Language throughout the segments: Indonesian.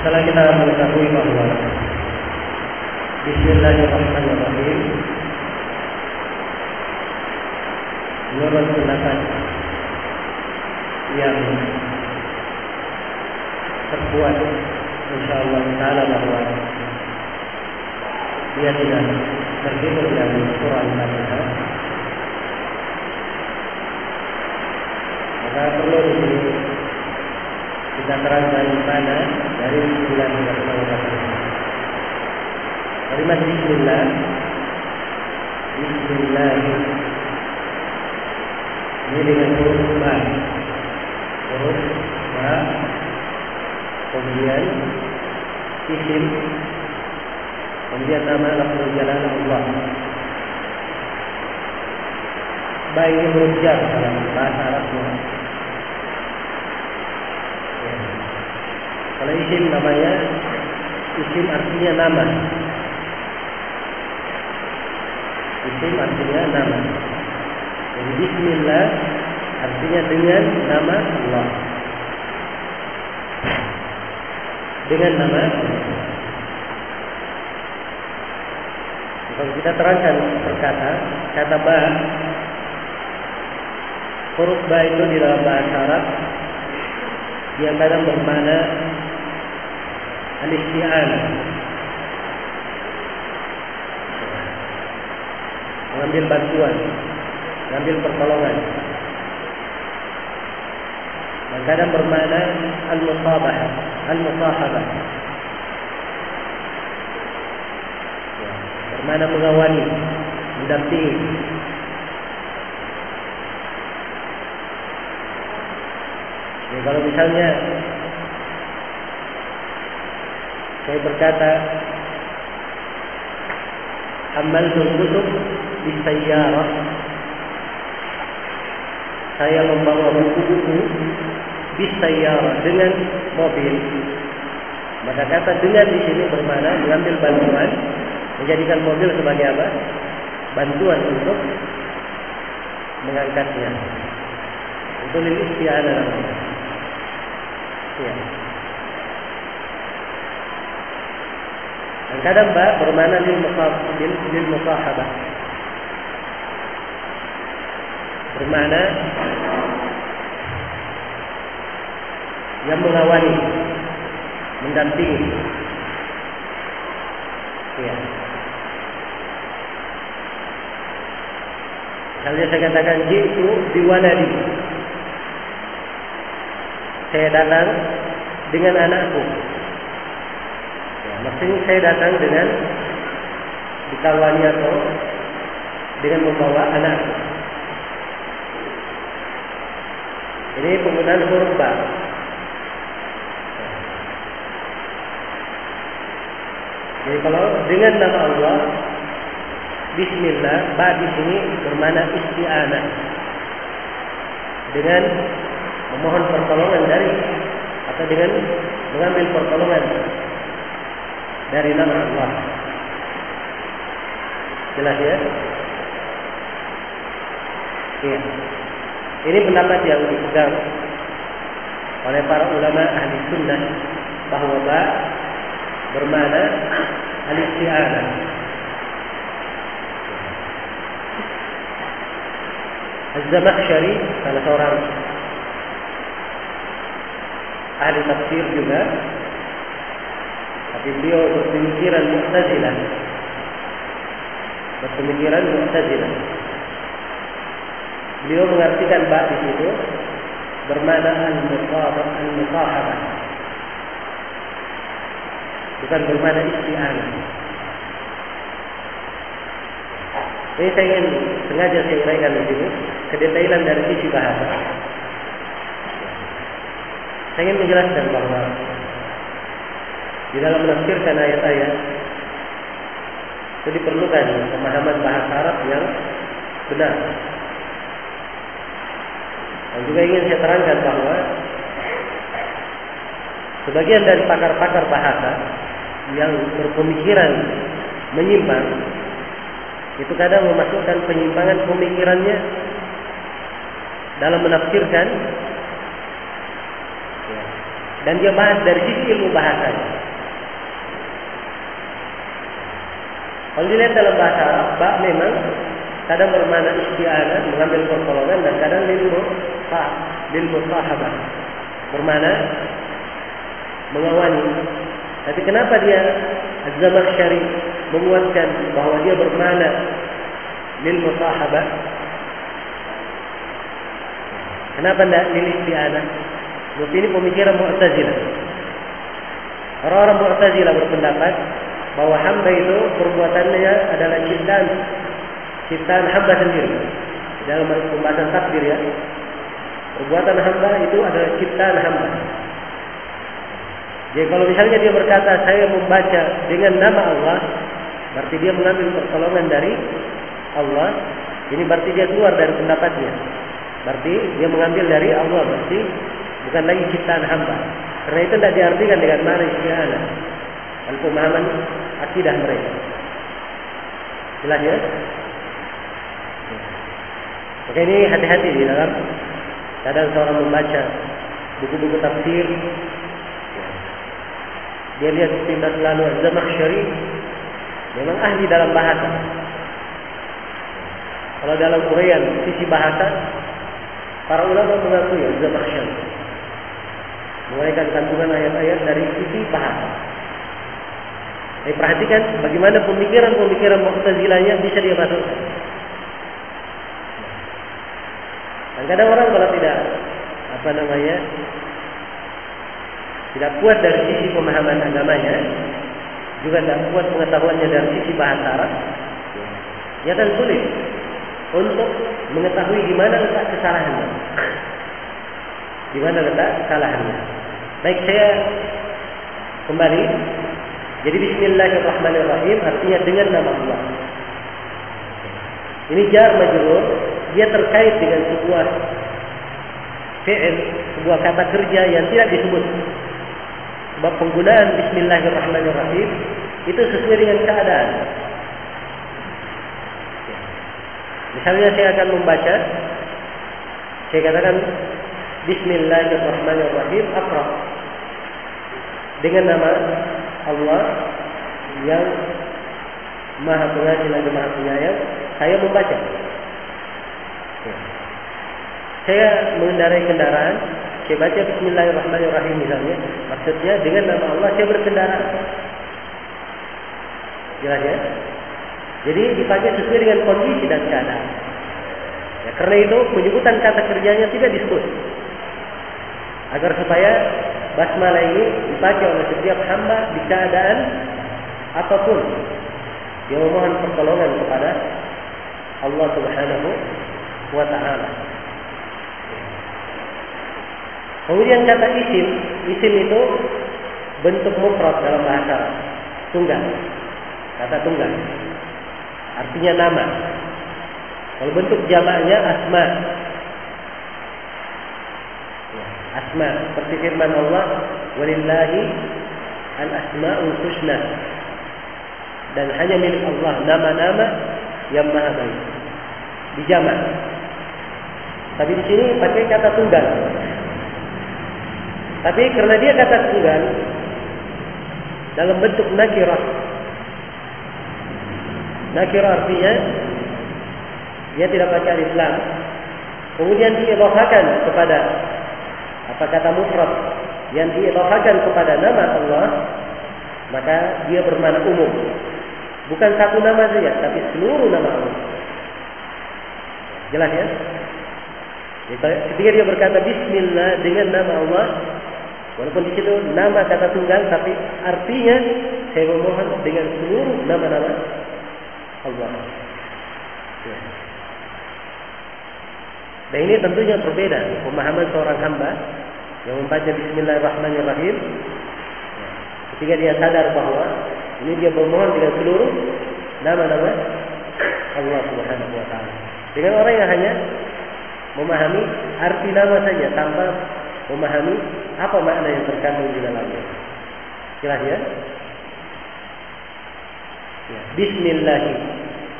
Setelah kita mengetahui bahwa Bismillahirrahmanirrahim. Menurut pendapat yang terkuat insyaallah taala bahwa dia tidak terhitung dari surah Al-Fatihah maka perlu di kita terangkan mana? Dari belas kalimat Bismillah. Bismillah. Ini dengan huruf ba. Huruf ba. Kemudian isim. Kemudian nama lafzul jalan Allah ba ini huruf jar dalam bahasa Arabnya kalau isim namanya isim artinya nama isim artinya nama jadi Bismillah artinya dengan nama Allah. Dengan nama. Kalau kita terangkan perkata, kata ba, huruf ba itu di dalam bahasa Arab dia kadang bermakna al-isti'anah mengambil bantuan mengambil pertolongan. Dan kadang bermakna al-musabah al-musahabah. Ya, bermakna mengawali mendampingi. Ya, kalau misalnya saya berkata amal kutub di sayyarah saya membawa buku-buku bisayyarah dengan mobil. Maka kata dengan di sini bermakna mengambil bantuan menjadikan mobil sebagai apa? Bantuan untuk mengangkatnya. Itu lil isti'anah ya dan kadang ba bermakna lil lil musahabah bermakna yang mengawali, mendampingi. Ya. Misalnya saya katakan jitu diwaladi. Saya datang dengan anakku. Ya, maksudnya saya datang dengan dikawani atau dengan membawa anakku. Ini penggunaan huruf ba. Jadi kalau dengan nama Allah Bismillah, ba di sini bermakna isti'anah. Dengan memohon pertolongan dari atau dengan mengambil pertolongan dari nama Allah. Jelas ya? Iya. Ini pendapat yang dipegang oleh para ulama ahli sunnah bahwa ba bermakna al-isti'anah. Az-Zamakhsyari salah seorang ahli tafsir juga tapi beliau berpemikiran Mu'tazilah. Berpemikiran Mu'tazilah. Beliau mengartikan ba di situ bermakna al-musahabah al-musahabah bukan bermakna isti'anah ini saya ingin sengaja saya uraikan di sini kedetailan dari sisi bahasa. Saya ingin menjelaskan bahwa di dalam menafsirkan ayat-ayat itu diperlukan pemahaman bahasa Arab yang benar. Dan juga ingin saya terangkan bahwa sebagian dari pakar-pakar bahasa yang berpemikiran menyimpang itu kadang memasukkan penyimpangan pemikirannya dalam menafsirkan dan dia bahas dari sisi ilmu bahasanya. Kalau dilihat dalam bahasa Arab, memang kadang bermakna isti'anah, mengambil pertolongan dan kadang lil sah, lil sahabat Bermakna mengawani. Tapi kenapa dia Az-Zamakhsyari menguatkan bahwa dia bermakna lil musahabah? Kenapa tidak lil isti'anah? Sebab ini pemikiran Mu'tazilah. Orang-orang Mu'tazilah berpendapat bahwa hamba itu perbuatannya adalah ciptaan ciptaan hamba sendiri. Dalam pembahasan takdir ya. Perbuatan hamba itu adalah ciptaan hamba. Jadi kalau misalnya dia berkata saya membaca dengan nama Allah, berarti dia mengambil pertolongan dari Allah. Ini berarti dia keluar dari pendapatnya. Berarti dia mengambil dari Allah, berarti bukan lagi ciptaan hamba. Karena itu tidak diartikan dengan mana isti'anah. Dan pemahaman akidah mereka. Jelas ya? Oke ini hati-hati di dalam kadang seorang membaca buku-buku tafsir. Dia lihat tindak lalu Zamakhsyari memang ahli dalam bahasa. Kalau dalam uraian sisi bahasa para ulama mengakui Zamakhsyari menguraikan kandungan ayat-ayat dari sisi bahasa Tapi perhatikan bagaimana pemikiran-pemikiran Mu'tazilahnya bisa dia masukkan. Dan kadang orang kalau tidak apa namanya tidak kuat dari sisi pemahaman agamanya, juga tidak kuat pengetahuannya dari sisi bahasa Arab, ya kan sulit untuk mengetahui di mana letak kesalahannya. Di mana letak kesalahannya. Baik saya kembali. Jadi Bismillahirrahmanirrahim artinya dengan nama Allah. Ini jar majrur, dia terkait dengan sebuah fi'il, sebuah kata kerja yang tidak disebut. Sebab penggunaan Bismillahirrahmanirrahim itu sesuai dengan keadaan. Misalnya saya akan membaca, saya katakan Bismillahirrahmanirrahim Akrab dengan nama Allah yang Maha Pengasih lagi Maha Penyayang, saya membaca. Saya mengendarai kendaraan, saya baca Bismillahirrahmanirrahim misalnya, maksudnya dengan nama Allah saya berkendara. Jelas ya? Jadi dipakai sesuai dengan kondisi dan keadaan. Ya, karena itu penyebutan kata kerjanya tidak disebut. Agar supaya basmalah ini dipakai oleh setiap hamba di keadaan apa pun yang memohon pertolongan kepada Allah Subhanahu wa taala. Kemudian kata isim, isim itu bentuk mufrad dalam bahasa tunggal. Kata tunggal. Artinya nama. Kalau bentuk jamaknya asma. Asma seperti firman Allah, "Walillahi al-asmaul husna." Dan hanya milik Allah nama-nama yang maha baik. Dijamak. Tapi di sini pakai kata tunggal. Tapi karena dia kata tunggal dalam bentuk nakirah. Nakirah artinya dia tidak pakai alif lam. Kemudian diidafakan kepada kata mufrad yang diidafakan kepada nama Allah, maka dia bermakna umum. Bukan satu nama saja, tapi seluruh nama Allah. Jelas ya? Ketika dia berkata Bismillah dengan nama Allah, Walaupun di situ nama kata tunggal, tapi artinya saya memohon dengan seluruh nama-nama Allah. Ya. Dan ini tentunya berbeda pemahaman seorang hamba yang membaca Bismillahirrahmanirrahim. Ketika dia sadar bahwa ini dia memohon dengan seluruh nama-nama Allah Subhanahu Wa Taala. Dengan orang yang hanya memahami arti nama saja tanpa memahami apa makna yang terkandung di dalamnya. Jelas ya? ya. Bismillah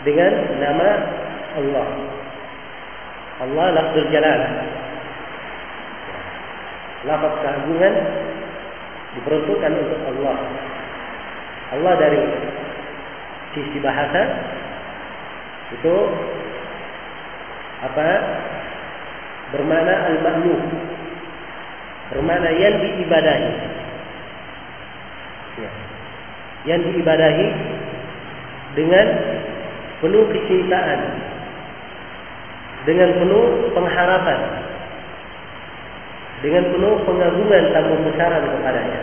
dengan nama Allah. Allah lafzul jalal. Lafaz keagungan diperuntukkan untuk Allah. Allah dari sisi bahasa itu apa? Bermakna al-ma'luf. Bermakna yang diibadahi. Ya. Yang diibadahi dengan penuh kecintaan, dengan penuh pengharapan, dengan penuh pengagungan tamu besaran kepadanya.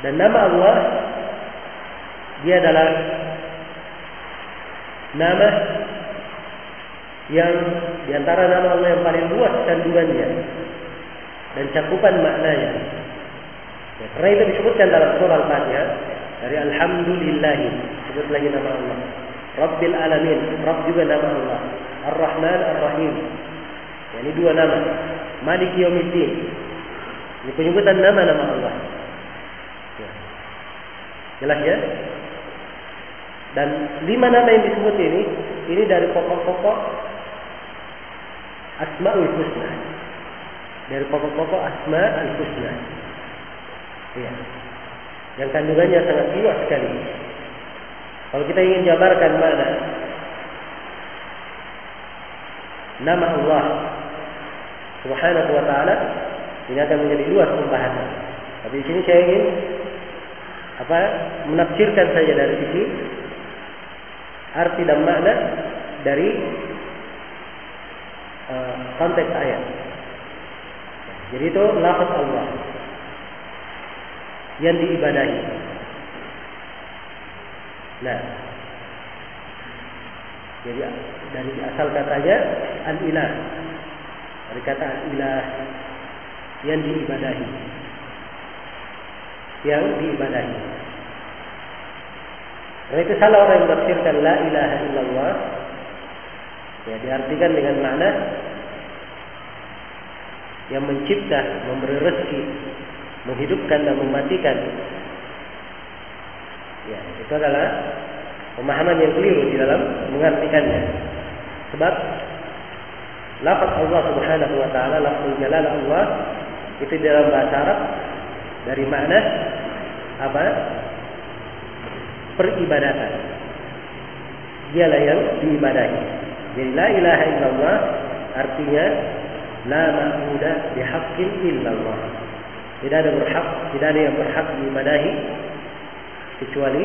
Dan nama Allah dia adalah nama yang di antara nama Allah yang paling luas kandungannya dan cakupan maknanya. Ya, karena itu disebutkan dalam surah Al-Fatihah dari Alhamdulillahi sebut lagi nama Allah. Rabbil Alamin, Rabb juga nama Allah. Ar-Rahman Ar-Rahim. Ya, ini dua nama. Malik Yawmiddin. Ini penyebutan nama-nama Allah. Ya. Jelas ya? Dan lima nama yang disebut ini, ini dari pokok-pokok Asma'ul Husna. Dari pokok-pokok Asma'ul Husna. Ya. Yang kandungannya sangat luas sekali. Kalau kita ingin jabarkan mana nama Allah Subhanahu wa taala ini akan menjadi luas pembahasan. Tapi di sini saya ingin apa menafsirkan saja dari sisi arti dan makna dari uh, konteks ayat. Jadi itu lafaz Allah yang diibadahi. Nah, jadi dari asal katanya al-ilah. Dari kata al-ilah yang diibadahi. Yang diibadahi. Karena itu salah orang yang berfirman la ilaha illallah. Ya, diartikan dengan makna yang mencipta, memberi rezeki, menghidupkan dan mematikan. Ya, itu adalah pemahaman yang keliru di dalam mengartikannya. Sebab lafaz Allah Subhanahu wa taala, lafzul jalal Allah itu dalam bahasa Arab dari makna apa? Peribadatan. Dialah yang diibadahi. Jadi la ilaha illallah artinya la ma'budah bihaqqin illallah. Tidak ada berhak, tidak ada yang berhak diibadahi kecuali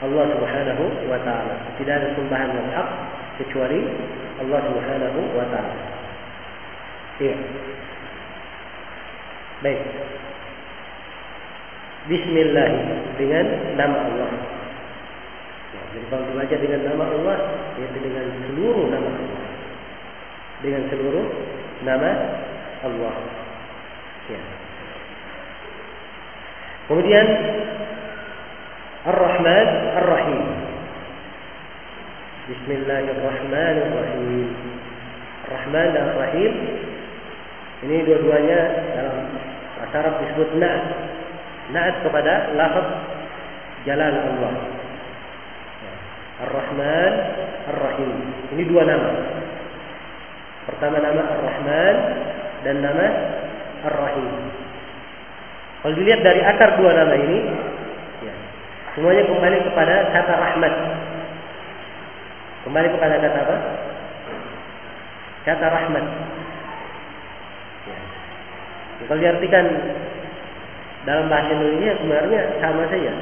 Allah Subhanahu wa taala. Tidak ada sembahan yang hak kecuali Allah Subhanahu wa taala. Iya. Baik. Bismillah dengan nama Allah. Ya, jadi kalau dibaca dengan nama Allah, yaitu dengan seluruh nama Allah. Dengan seluruh nama Allah. Ya. Kemudian Ar-Rahman Ar-Rahim. Bismillahirrahmanirrahim. Rahman dan Rahim ini dua-duanya dalam bahasa Arab disebut na'at. Na'at kepada lafaz jalal Allah. Ar-Rahman Ar-Rahim. Ini dua nama. Pertama nama Ar-Rahman dan nama Ar-Rahim. Kalau dilihat dari akar dua nama ini, semuanya kembali kepada kata rahmat. Kembali kepada kata apa? Kata rahmat. Ya. Kalau diartikan dalam bahasa Indonesia sebenarnya sama saja.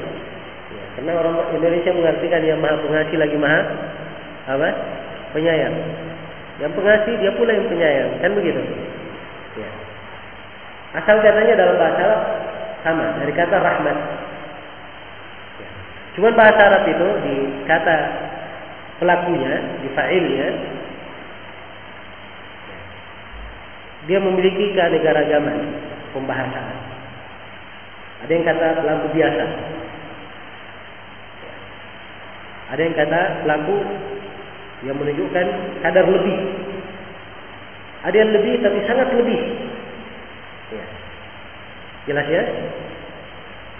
Ya, karena orang Indonesia mengartikan yang maha pengasih lagi maha apa? Penyayang. Yang pengasih dia pula yang penyayang, kan begitu? Ya. Asal katanya dalam bahasa sama dari kata rahmat. Cuman bahasa Arab itu di kata pelakunya, di fa'ilnya, dia memiliki keanekaragaman pembahasan. Ada yang kata pelaku biasa. Ada yang kata pelaku yang menunjukkan kadar lebih. Ada yang lebih tapi sangat lebih. Ya. Jelas ya?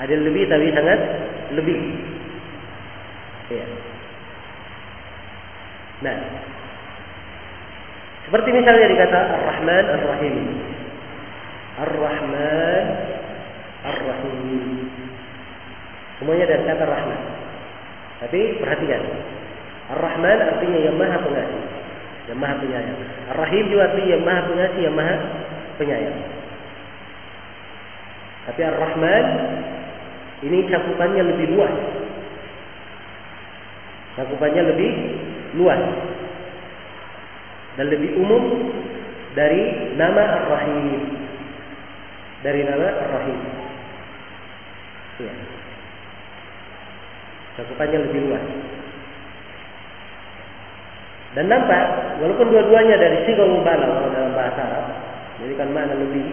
Ada yang lebih tapi sangat lebih. Ya. Nah, seperti misalnya dikata Ar-Rahman Ar-Rahim. Ar-Rahman, Ar-Rahim. Semuanya dari kata rahmat. Tapi perhatikan. Ar-Rahman artinya yang maha pengasih. Yang maha penyayang. Ar-Rahim juga artinya yang maha pengasih, yang maha penyayang. Tapi Ar-Rahman ini cakupannya lebih luas. Cakupannya lebih luas. Dan lebih umum dari nama Ar-Rahim. Dari nama Ar-Rahim. Ya. Cakupannya lebih luas. Dan nampak, walaupun dua-duanya dari sigal mubalah dalam bahasa Arab, jadi kan mana lebih,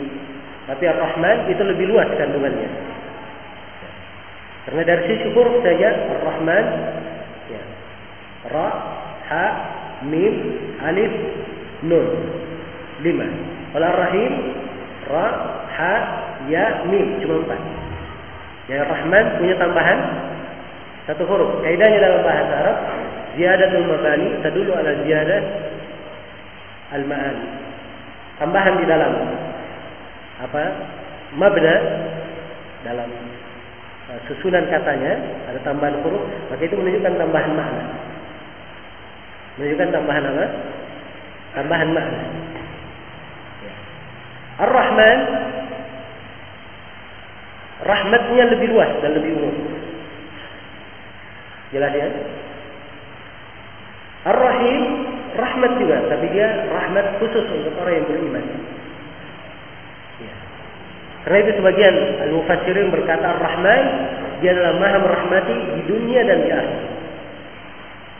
tapi Ar-Rahman itu lebih luas kandungannya. Karena dari sisi huruf saja Ar-Rahman. Ra, Ha, Mim, Alif, Nun. Lima. Kalau Ar-Rahim, Ra, Ha, Ya, Mim. Cuma empat. Ya Rahman punya tambahan satu huruf. Kaidahnya dalam bahasa Arab, ziyadatul mabani tadulu ala ziyadah al-ma'ani. Tambahan di dalam apa? Mabna dalam uh, susunan katanya ada tambahan huruf, maka itu menunjukkan tambahan makna. Menunjukkan tambahan apa? Tambahan makna. Ya. Ar-Rahman rahmatnya lebih luas dan lebih umum. Jelas ya? Ar-Rahim rahmat juga, tapi dia rahmat khusus untuk orang yang beriman. Ya. Karena itu sebagian al-mufassirin berkata Ar-Rahman dia adalah maha merahmati di dunia dan di akhirat.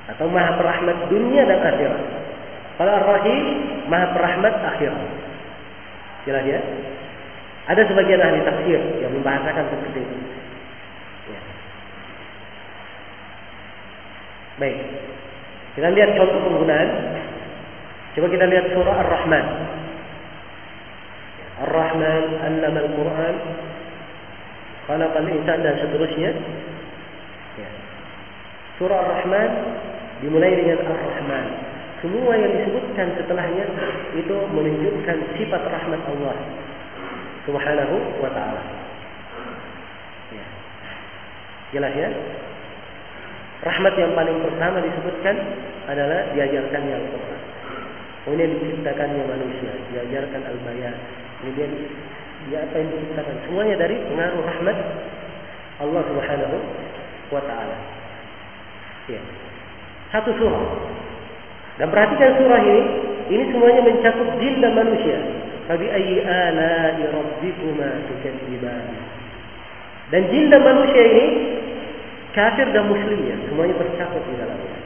Atau maha perahmat dunia dan akhirat. Kalau Ar-Rahim maha perahmat akhirat. Jelas ya? Ada sebagian ahli tafsir yang membahasakan seperti itu. Ya. Baik. Kita lihat contoh penggunaan. Coba kita lihat surah Ar-Rahman. Ar-Rahman allama al-Quran khalaqal insan dan seterusnya. Ya. Surah Ar-Rahman dimulai dengan Ar-Rahman. Semua yang disebutkan setelahnya itu menunjukkan sifat rahmat Allah Subhanahu wa taala. Ya. Jelas ya? Rahmat yang paling pertama disebutkan adalah diajarkannya Al-Quran. Kemudian diciptakannya manusia, diajarkan al-bayan. Kemudian ya apa yang diciptakan semuanya dari pengaruh rahmat Allah Subhanahu wa taala. Ya. Satu surah. Dan perhatikan surah ini, ini semuanya mencakup jin dan manusia. Fabi ayyi ala'i rabbikuma tukadziban. Dan jin dan manusia ini kafir dan muslimnya semuanya tercakup di dalamnya.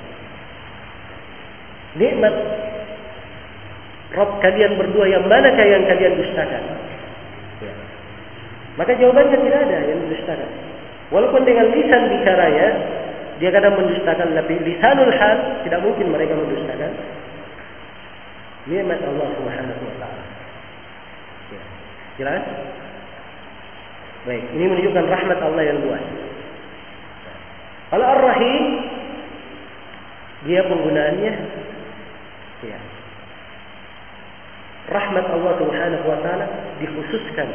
Nikmat Rob kalian berdua yang manakah yang kalian dustakan? Ya. Maka jawabannya tidak ada yang mendustakan. Walaupun dengan lisan bicaranya dia kadang mendustakan, tapi lisanul hal tidak mungkin mereka mendustakan. Nikmat Allah Subhanahu wa taala. Jelas? Baik, ini menunjukkan rahmat Allah yang luas. Kalau Ar-Rahim dia penggunaannya ya. Rahmat Allah Subhanahu wa taala dikhususkan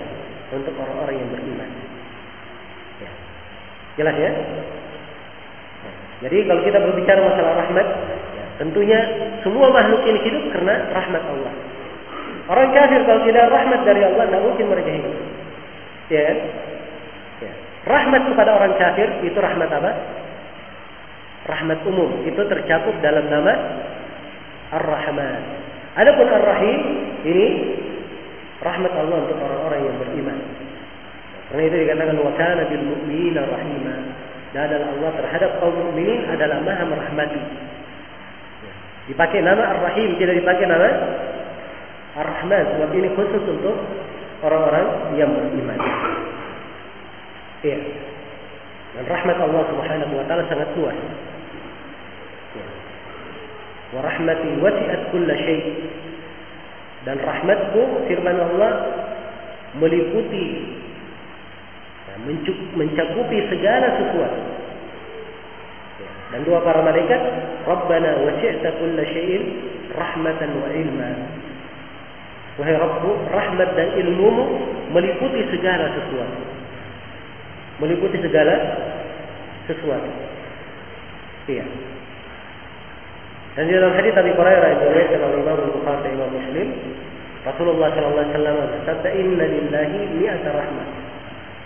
untuk orang-orang yang beriman. Ya. Jelas ya? Jadi kalau kita berbicara masalah rahmat, ya, tentunya semua makhluk ini hidup karena rahmat Allah. Orang kafir kalau tidak rahmat dari Allah tidak mungkin mereka hidup. Ya kan? Ya. Rahmat kepada orang kafir itu rahmat apa? Rahmat umum itu tercakup dalam nama Ar-Rahman. Adapun Ar-Rahim ini rahmat Allah untuk orang-orang yang beriman. Karena itu dikatakan wa kana bil mu'minina rahima. Adalah Allah terhadap kaum mukminin adalah Maha merahmati. Dipakai nama Ar-Rahim, tidak dipakai nama Ar-Rahman sebab ini khusus untuk orang-orang yang beriman. Iya. Dan rahmat Allah Subhanahu wa taala sangat luas. Ya. Wa rahmati wasi'at kulla syai. Dan rahmatku firman Allah meliputi mencakupi segala sesuatu. Dan doa para malaikat, Rabbana wasi'ta kulla syai'in rahmatan wa ilma. Wahai Rabbku, rahmat dan ilmumu meliputi segala sesuatu. Meliputi segala sesuatu. Iya. Dan dalam hadis Abi Hurairah yang diriwayatkan oleh Imam Bukhari dan Imam Muslim, Rasulullah sallallahu alaihi wasallam bersabda, "Inna lillahi mi'ata rahmat."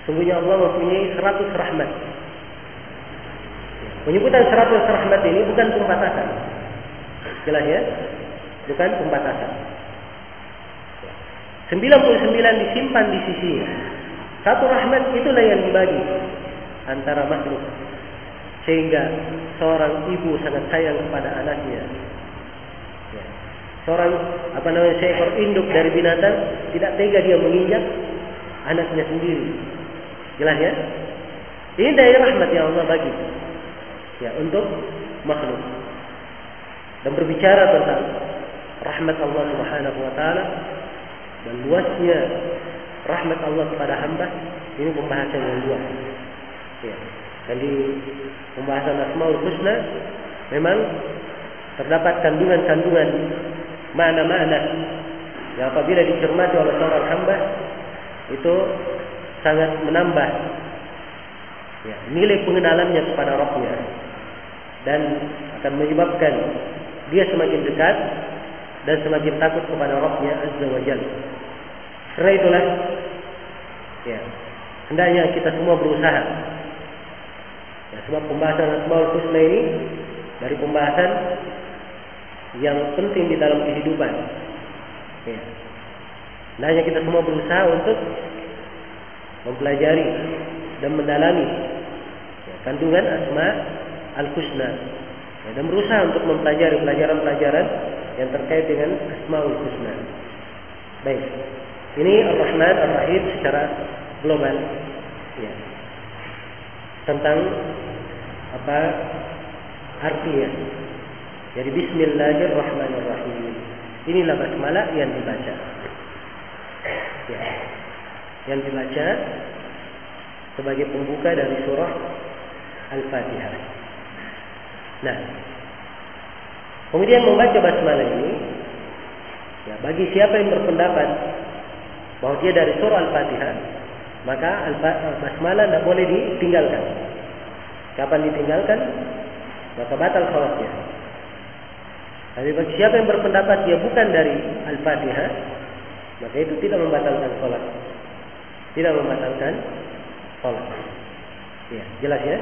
Sungguhnya Allah mempunyai 100 rahmat. Penyebutan 100 rahmat ini bukan pembatasan. Jelas ya? Bukan pembatasan. 99 disimpan di sisinya. Satu rahmat itulah yang dibagi antara makhluk sehingga seorang ibu sangat sayang kepada anaknya. Ya. Seorang apa namanya seekor induk dari binatang tidak tega dia menginjak anaknya sendiri. Jelas ya? Ini dari rahmat yang Allah bagi ya untuk makhluk. Dan berbicara tentang rahmat Allah Subhanahu wa taala dan luasnya rahmat Allah kepada hamba ini pembahasan yang luas. Ya. Dan di pembahasan Asmaul Husna memang terdapat kandungan-kandungan makna-makna yang apabila dicermati oleh seorang hamba itu sangat menambah ya, nilai pengenalannya kepada rohnya dan akan menyebabkan dia semakin dekat dan semakin takut kepada rohnya azza wa jalla. Karena itulah ya, hendaknya kita semua berusaha Ya, sebab pembahasan Asmaul Husna ini dari pembahasan yang penting di dalam kehidupan. Ya. Nah, kita semua berusaha untuk mempelajari dan mendalami ya, kandungan Asma Al-Husna. Ya, dan berusaha untuk mempelajari pelajaran-pelajaran yang terkait dengan Asmaul Husna. Baik. Ini Ar-Rahman Ar-Rahim secara global. Ya tentang apa artinya. Jadi Bismillahirrahmanirrahim. Inilah basmalah yang dibaca. Ya. Yang dibaca sebagai pembuka dari surah Al-Fatihah. Nah, kemudian membaca basmalah ini, ya bagi siapa yang berpendapat bahwa dia dari surah Al-Fatihah, maka basmalah tidak boleh ditinggalkan. Kapan ditinggalkan? Maka batal sholatnya. Tapi bagi siapa yang berpendapat dia bukan dari Al-Fatihah, maka itu tidak membatalkan sholat. Tidak membatalkan sholat. Ya, jelas ya?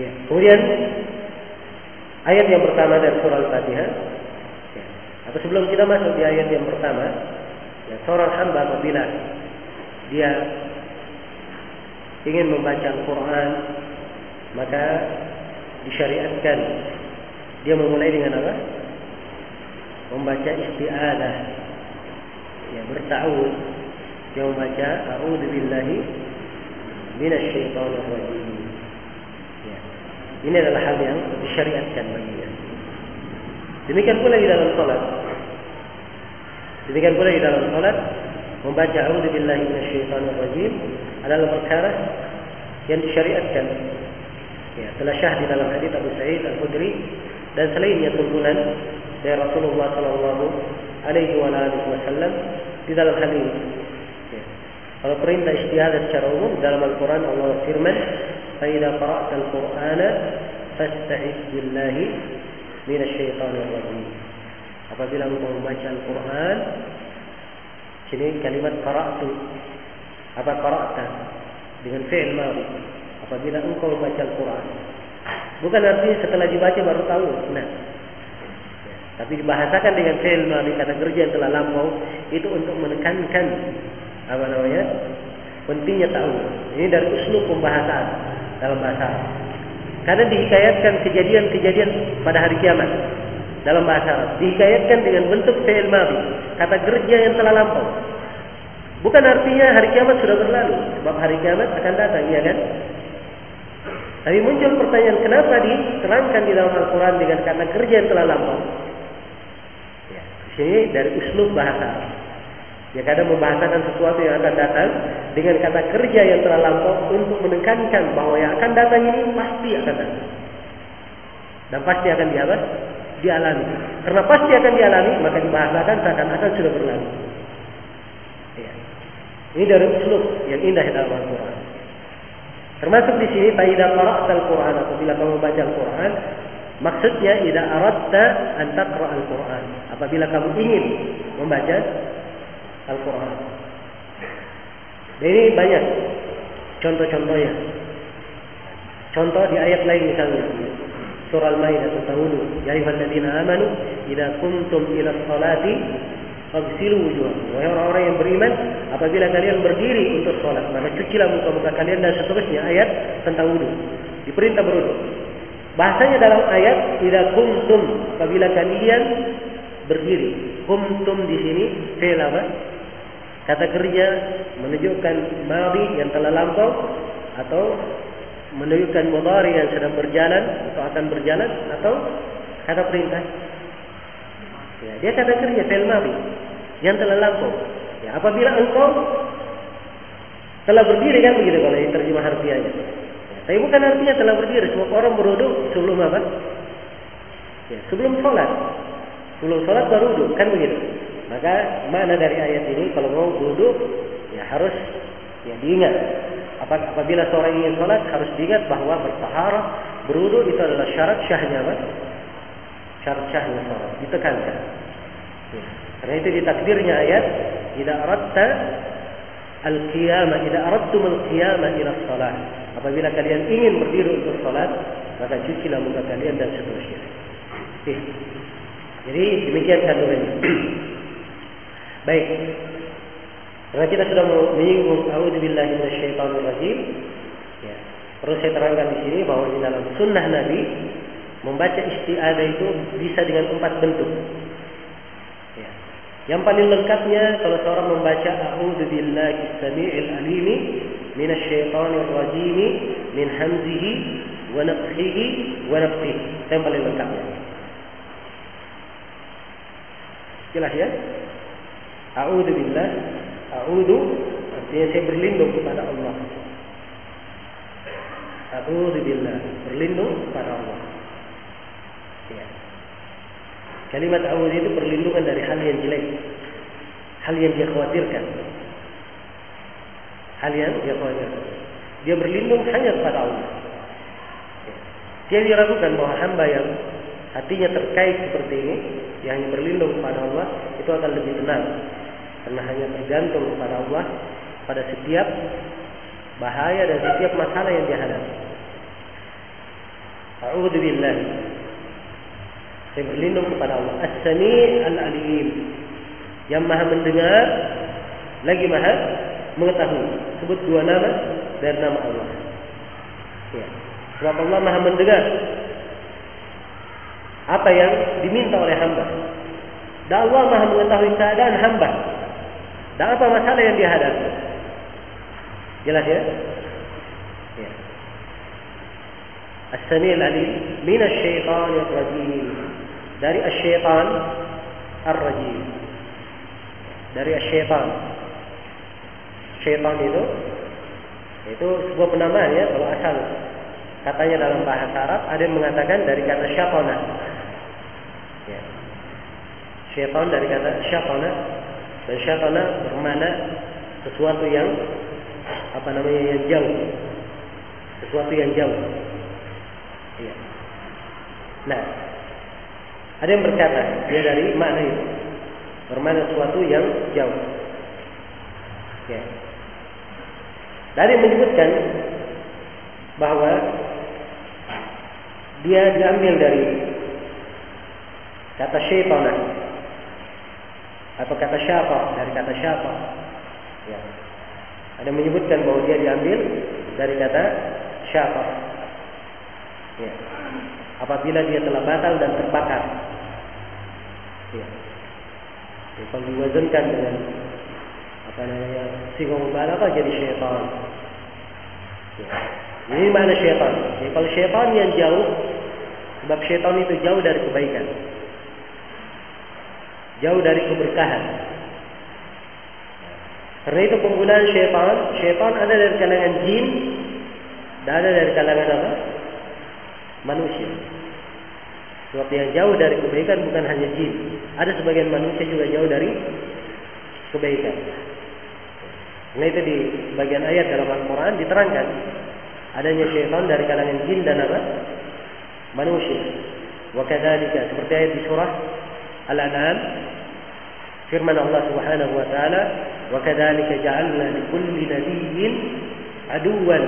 Ya. Kemudian ayat yang pertama dari surah Al-Fatihah atau sebelum kita masuk di ayat yang pertama, ya, seorang hamba apabila dia ingin membaca Al-Quran, maka disyariatkan dia memulai dengan apa? Membaca isti'adah. Ya, berta'awud. Dia membaca A'udhu billahi minasyaitanir rajim. Ya. Ini adalah hal yang disyariatkan baginya. Demikian pula di dalam salat. Demikian pula di dalam salat membaca a'udzu billahi minasyaitonir rajim adalah perkara yang disyariatkan. Ya, telah syah di dalam hadis Abu Sa'id Al-Khudri dan selainnya tuntunan dari Rasulullah sallallahu alaihi wasallam di dalam hal ini. Ya. Kalau perintah istiadah secara umum dalam Al-Quran Allah firman, "Fa qara'ta al-Qur'ana fasta'iz billahi minasyaitonir rajim. Apabila engkau membaca Al-Qur'an, sini kalimat qara'tu. Apa qara'ta? Dengan fi'il madhi. Apabila engkau membaca Al-Qur'an. Bukan artinya setelah dibaca baru tahu. Nah, tapi dibahasakan dengan fi'il madhi kata kerja yang telah lampau itu untuk menekankan apa namanya? pentingnya tahu. Ini dari uslub pembahasan dalam bahasa karena dihikayatkan kejadian-kejadian pada hari kiamat dalam bahasa Arab. Dihikayatkan dengan bentuk fi'il madhi, kata kerja yang telah lampau. Bukan artinya hari kiamat sudah berlalu, sebab hari kiamat akan datang, iya kan? Tapi muncul pertanyaan, kenapa diterangkan di dalam Al-Quran dengan kata kerja yang telah lampau? Sini dari uslub bahasa. Ya kadang membahasakan sesuatu yang akan datang dengan kata kerja yang telah lampau untuk menekankan bahwa yang akan datang ini pasti akan datang. Dan pasti akan diapa? dialami. Karena pasti akan dialami, maka dibahasakan seakan-akan sudah berlalu. Ya. Ini dari uslub yang indah dalam Al-Quran. Termasuk di sini, "Faidah qara'ta al-Quran" apabila kamu baca Al-Quran, maksudnya ida aradta an taqra al-Quran. Apabila kamu ingin membaca Al-Quran. Dan ini banyak contoh-contohnya. Contoh di ayat lain misalnya surah Al-Maidah tentang. Ya ayyuhalladzina amanu idza kuntum ila sholati fagsilu wujuhakum. Wahai orang-orang yang beriman, apabila kalian berdiri untuk sholat, maka cucilah muka-muka kalian dan seterusnya ayat tentang wudu. Diperintah berwudu. Bahasanya dalam ayat idza kuntum apabila kalian berdiri. Kuntum di sini fi'il apa? Kata kerja menunjukkan madi yang telah lampau atau menunjukkan mudhari yang sedang berjalan atau akan berjalan atau kata perintah. Ya, dia kata kerja fi'il madhi yang telah lampau. Ya, apabila engkau telah berdiri kan begitu kalau ini terjemah harfiahnya. Tapi bukan artinya telah berdiri. Semua orang berwudu sebelum apa? Ya, sebelum sholat. Sebelum sholat baru wudu kan begitu. Maka mana dari ayat ini kalau mau wudu ya harus ya diingat Apabila seorang ingin sholat harus diingat bahwa bertahara, berudu itu adalah syarat syahnya apa? Syarat syahnya sholat. Ditekankan. Ya. Karena itu di takdirnya ayat, tidak aradta al-qiyamah, tidak al-qiyamah ila sholat. Apabila kalian ingin berdiri untuk sholat, maka cucilah muka kalian dan seterusnya. Ya. Jadi demikian kandungannya. Baik, karena kita sudah menyinggung A'udzubillahi minasyaitonirrajim. Ya. Perlu saya terangkan di sini bahwa di dalam sunnah Nabi membaca isti'adah itu bisa dengan empat bentuk. Ya. Yang paling lengkapnya kalau seorang membaca A'udzubillahi samii'il min hamzihi wa nafthihi wa nafthihi. Itu yang paling lengkapnya. Jelas ya? A'udzubillahi A'udhu artinya saya berlindung kepada Allah. A'udhu billah, berlindung kepada Allah. Ya. Kalimat a'udhu itu perlindungan dari hal yang jelek. Hal yang dia khawatirkan. Yang dia khawatirkan. Dia berlindung hanya kepada Allah. Ya. Dia diragukan bahwa hamba yang hatinya terkait seperti ini, yang berlindung kepada Allah, itu akan lebih tenang karena hanya tergantung kepada Allah pada setiap bahaya dan setiap masalah yang dihadapi. A'udzu billah. Saya berlindung kepada Allah. As-Sami' Al-Alim. Yang Maha mendengar lagi Maha mengetahui. Sebut dua nama dan nama Allah. Ya. Sebab Allah Maha mendengar apa yang diminta oleh hamba. Dan Allah Maha mengetahui keadaan hamba. Dan apa masalah yang dihadapi? Jelas ya? Ya. As-Sami'il Alim min asy-syaithanir rajim. Dari asy-syaitan ar-rajim. Dari asy-syaitan. Syaitan itu itu sebuah penamaan ya kalau asal katanya dalam bahasa Arab ada yang mengatakan dari kata syaitana. Ya. Syaitan dari kata syaitana dan syatana bermana sesuatu yang apa namanya yang jauh. Sesuatu yang jauh. Ya. Nah, ada yang berkata dia dari makna itu bermana sesuatu yang jauh. Ya. Dari menyebutkan bahwa dia diambil dari kata syaitanah atau kata siapa dari kata siapa ya. ada menyebutkan bahwa dia diambil dari kata siapa ya. apabila dia telah batal dan terbakar ya. ya diwazankan dengan namanya singgung apa jadi syaitan ya. ini mana syaitan ya, kalau syaitan yang jauh sebab syaitan itu jauh dari kebaikan jauh dari keberkahan. Karena itu penggunaan syaitan, syaitan ada dari kalangan jin dan ada dari kalangan apa? Manusia. Sebab yang jauh dari kebaikan bukan hanya jin. Ada sebagian manusia juga jauh dari kebaikan. Nah itu di bagian ayat dalam Al-Quran diterangkan adanya syaitan dari kalangan jin dan apa? Manusia. Wakadhalika seperti ayat di surah Al-An'am firman Allah Subhanahu wa taala wakadzalika ja'alna likulli nabiyyin aduwan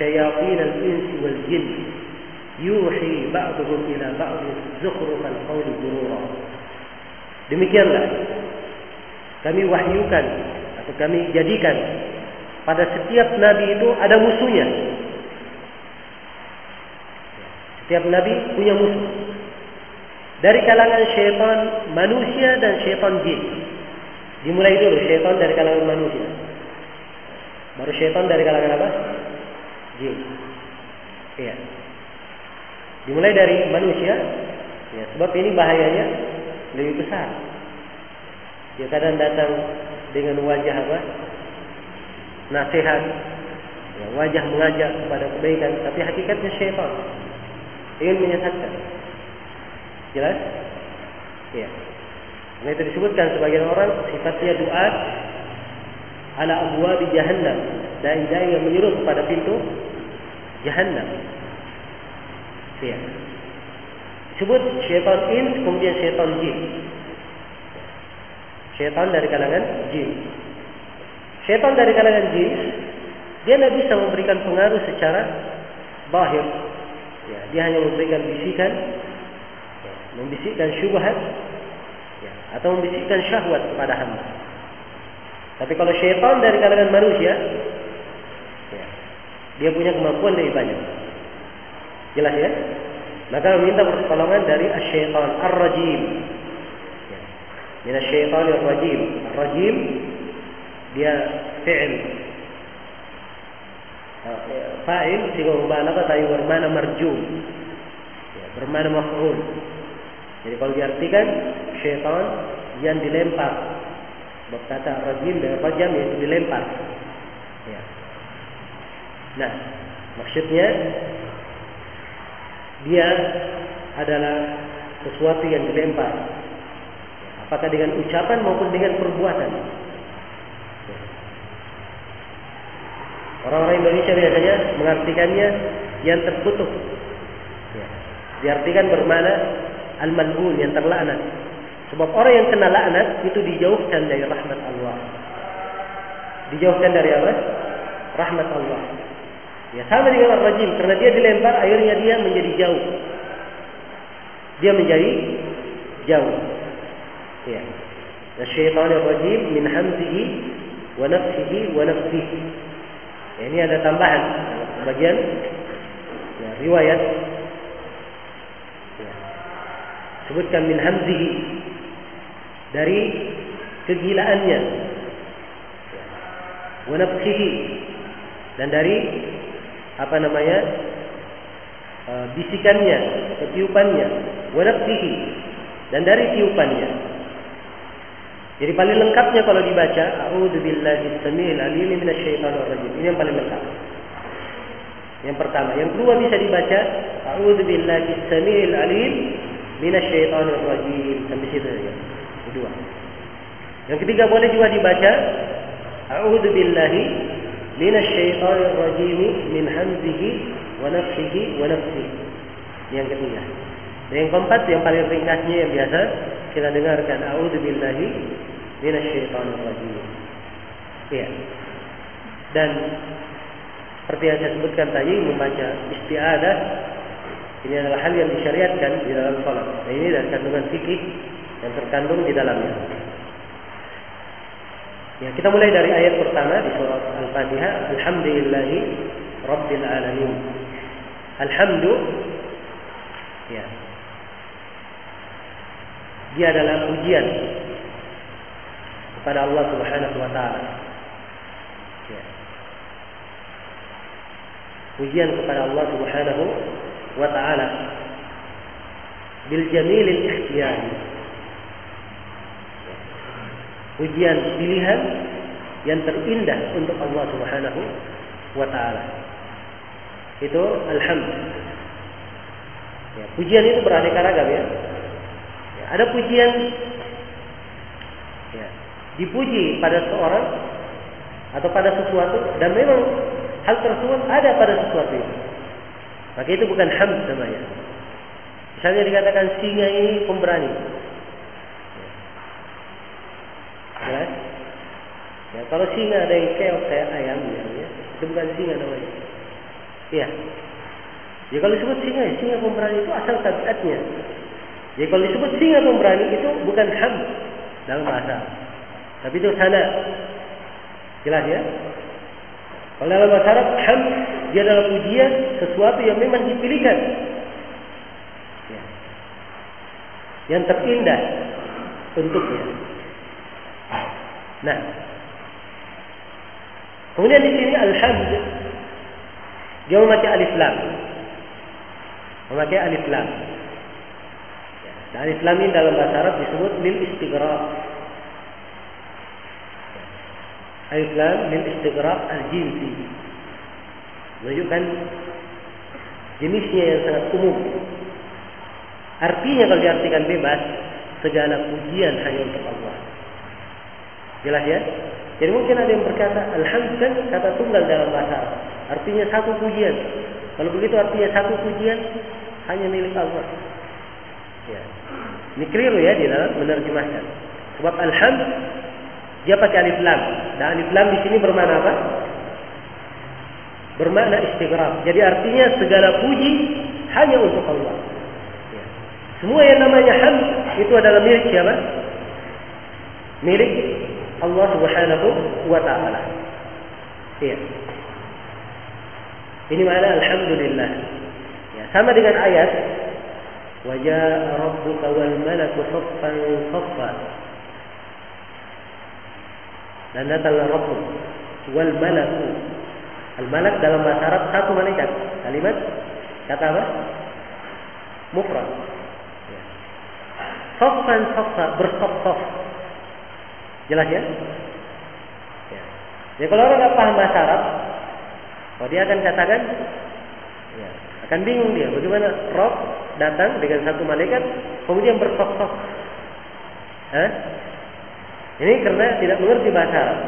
syayatin al-insi wal jin yuhi ba'dhum ila ba'd zukhrufal qawli ghurura demikianlah kami wahyukan kami jadikan pada setiap nabi itu ada musuhnya setiap nabi punya musuh dari kalangan syaitan manusia dan syaitan jin. Dimulai dulu syaitan dari kalangan manusia. Baru syaitan dari kalangan apa? Jin. Iya. Dimulai dari manusia. Ya, sebab ini bahayanya lebih besar. Dia kadang datang dengan wajah apa? Nasihat. Ya, wajah mengajak kepada kebaikan, tapi hakikatnya syaitan ingin menyesatkan. Jelas? Ya. Nah itu disebutkan sebagian orang sifatnya doa ala abwa di jahannam. Dai-dai yang menyuruh kepada pintu jahannam. Ya. Disebut syaitan ins kemudian syaitan jin. Syaitan dari kalangan jin. Syaitan dari kalangan jin dia tidak bisa memberikan pengaruh secara bahir. Ya, dia hanya memberikan bisikan membisikkan syubhat ya, atau membisikkan syahwat kepada hamba. Tapi kalau syaitan dari kalangan manusia, ya, dia punya kemampuan lebih banyak. Jelas ya? Maka meminta pertolongan dari syaitan ar-rajim. Min syaitan ar-rajim. Ar-rajim dia fi'il. Ah, fa'il sehingga mubalaghah tapi bermana marjum. Ya, bermana maf'ul. Jadi kalau diartikan syaitan yang dilempar. Berkata rajim dan rajam yaitu dilempar. Ya. Nah, maksudnya dia adalah sesuatu yang dilempar. Apakah dengan ucapan maupun dengan perbuatan. Orang-orang Indonesia biasanya mengartikannya yang terkutuk. Ya. Diartikan bermana al-mal'un yang terlaknat. Sebab orang yang kena laknat itu dijauhkan dari rahmat Allah. Dijauhkan dari apa? Rahmat Allah. Ya sama dengan ar-rajim karena dia dilempar akhirnya dia menjadi jauh. Dia menjadi jauh. Ya. Syaitan ar-rajim min hamzihi wa nafsihi wa nafsihi. Ya, ini ada tambahan. Bagian ya, riwayat. Sebutkan min hamzihi. Dari kegilaannya. Wa nafsihi. Dan dari apa namanya uh, bisikannya ketiupannya. Wa dan dari tiupannya jadi paling lengkapnya kalau dibaca a'udzubillahi samil alim minasyaitonir rajim ini yang paling lengkap yang pertama yang kedua bisa dibaca a'udzubillahi samil alim minasyaitonir rajim sampai situ ya. Kedua. Yang ketiga boleh juga dibaca A'udzu billahi minasyaitonir rajim min hamzihi wa nafthihi wa nafsihi. Yang ketiga. Yang keempat yang paling ringkasnya yang biasa kita dengarkan A'udzu billahi minasyaitonir rajim. Iya. Dan seperti yang saya sebutkan tadi membaca isti'adah ini adalah hal yang disyariatkan di dalam sholat. Nah, ini dari kandungan fikih yang terkandung di dalamnya. Ya, kita mulai dari ayat pertama di surat Al-Fatihah. Alhamdulillahi Rabbil Alamin. Alhamdu ya. Dia adalah pujian kepada Allah Subhanahu wa taala. Ya. Pujian kepada Allah Subhanahu wa taala bil jamilil ikhtiyari ujian pilihan yang terindah untuk Allah Subhanahu wa taala itu alhamd Ya, pujian itu beraneka ragam ya. ya ada pujian ya, dipuji pada seorang atau pada sesuatu dan memang hal tersebut ada pada sesuatu itu. Maka itu bukan hamd namanya. Misalnya dikatakan singa ini pemberani. Ya. ya kalau singa ada yang keok kayak ayam misalnya, itu bukan singa namanya. Iya. Ya kalau disebut singa, ya, singa pemberani itu asal tabiatnya. Ya kalau disebut singa pemberani itu bukan ham dalam bahasa. Tapi itu sana. Jelas ya? Kalau dalam bahasa Arab, ham dia adalah pujian sesuatu yang memang dipilihkan. Ya. Yang terindah untuknya. Nah, kemudian di sini alhamd dia memakai alif lam. Memakai alif lam. Dan alif lam ini dalam bahasa Arab disebut lil istighraq. Alif lam lil istighraq al-jinsi. Menunjukkan jenisnya yang sangat umum. Artinya kalau diartikan bebas, segala pujian hanya untuk Allah. Jelas ya? Jadi mungkin ada yang berkata, Alhamdulillah kata tunggal dalam bahasa. Artinya satu pujian. Kalau begitu artinya satu pujian hanya milik Allah. Ya. Ini keliru ya di dalam menerjemahkan. Sebab alham dia pakai alif lam. Dan alif lam di sini bermakna apa? Bermakna istighraq. Jadi artinya segala puji hanya untuk Allah. Ya. Semua yang namanya hamd itu adalah milik siapa? Milik Allah Subhanahu wa taala. Iya. Ini mana alhamdulillah. Ya, sama dengan ayat wajah rabbuka wal malaku saffan saffa. Dan datanglah Rabbuk wal malaku. Al malak dalam bahasa Arab satu malaikat. Kalimat kata apa? Mufrad. Saffan saffa bersaf-saf. Jelas ya? ya? Kalau orang nggak paham bahasa Arab, Oh dia akan katakan, ya, akan bingung dia bagaimana Rob datang dengan satu malaikat kemudian bersosok. Hah? Ini karena tidak mengerti bahasa Arab.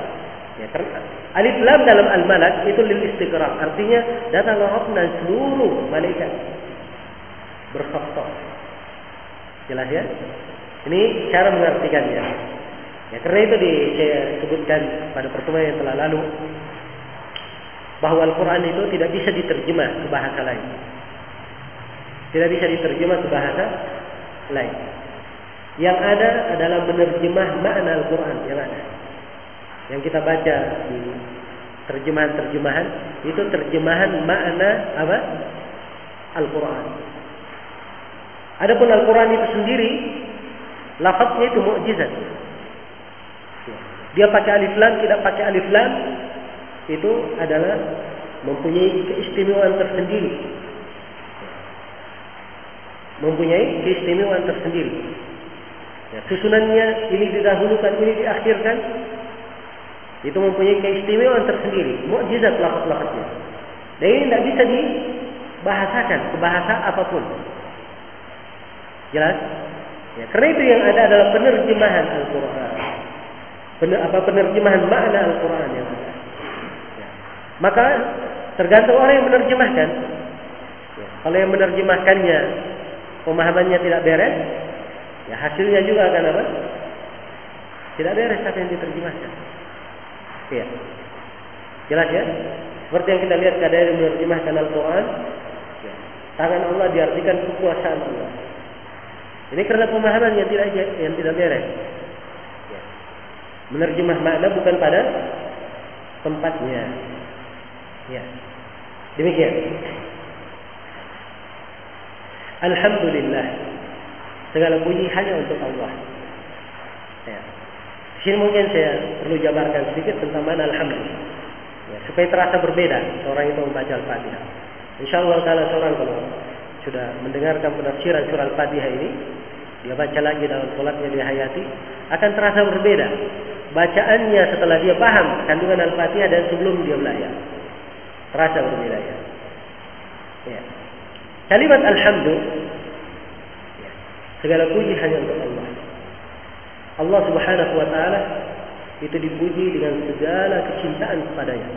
Ya, karena alif lam dalam al malak itu lil istiqrar, artinya datang dan seluruh malaikat bersosok. Jelas ya? Ini cara mengartikannya. Ya, karena itu di, saya sebutkan pada pertemuan yang telah lalu bahwa Al-Quran itu tidak bisa diterjemah ke bahasa lain. Tidak bisa diterjemah ke bahasa lain. Yang ada adalah menerjemah makna Al-Quran yang ada. Yang kita baca di terjemahan-terjemahan itu terjemahan makna apa? Al-Quran. Adapun Al-Quran itu sendiri lafaznya itu mukjizat. Dia pakai alif lam, tidak pakai alif lam, itu adalah mempunyai keistimewaan tersendiri. Mempunyai keistimewaan tersendiri. Ya, susunannya ini didahulukan, ini diakhirkan. Itu mempunyai keistimewaan tersendiri. Mukjizat lafaz-lafaznya. Dan ini tidak bisa dibahasakan ke bahasa apa pun. Jelas? Ya, karena itu yang ada adalah penerjemahan Al-Quran. Pener, apa penerjemahan makna Al-Quran ada. Maka tergantung orang yang menerjemahkan. Ya, kalau yang menerjemahkannya pemahamannya tidak beres, ya hasilnya juga akan apa? Tidak beres apa yang diterjemahkan. Iya. Jelas ya? Seperti yang kita lihat kadang yang menerjemahkan Al-Quran, ya, tangan Allah diartikan kekuasaan Allah. Ini karena pemahaman yang tidak yang tidak beres. Ya. Menerjemah makna bukan pada tempatnya. Ya. Demikian. Alhamdulillah. Segala puji hanya untuk Allah. Ya. Sini mungkin saya perlu jabarkan sedikit tentang mana Alhamdulillah. Ya, supaya terasa berbeda seorang itu membaca Al-Fatihah. Insya Allah kalau seorang kalau sudah mendengarkan penafsiran surah Al-Fatihah ini, dia baca lagi dalam sholatnya dia hayati, akan terasa berbeda. Bacaannya setelah dia paham kandungan Al-Fatihah dan sebelum dia belajar terasa berbeda ya. ya. Kalimat alhamdulillah Segala puji hanya untuk Allah. Allah Subhanahu wa taala itu dipuji dengan segala kecintaan kepadanya.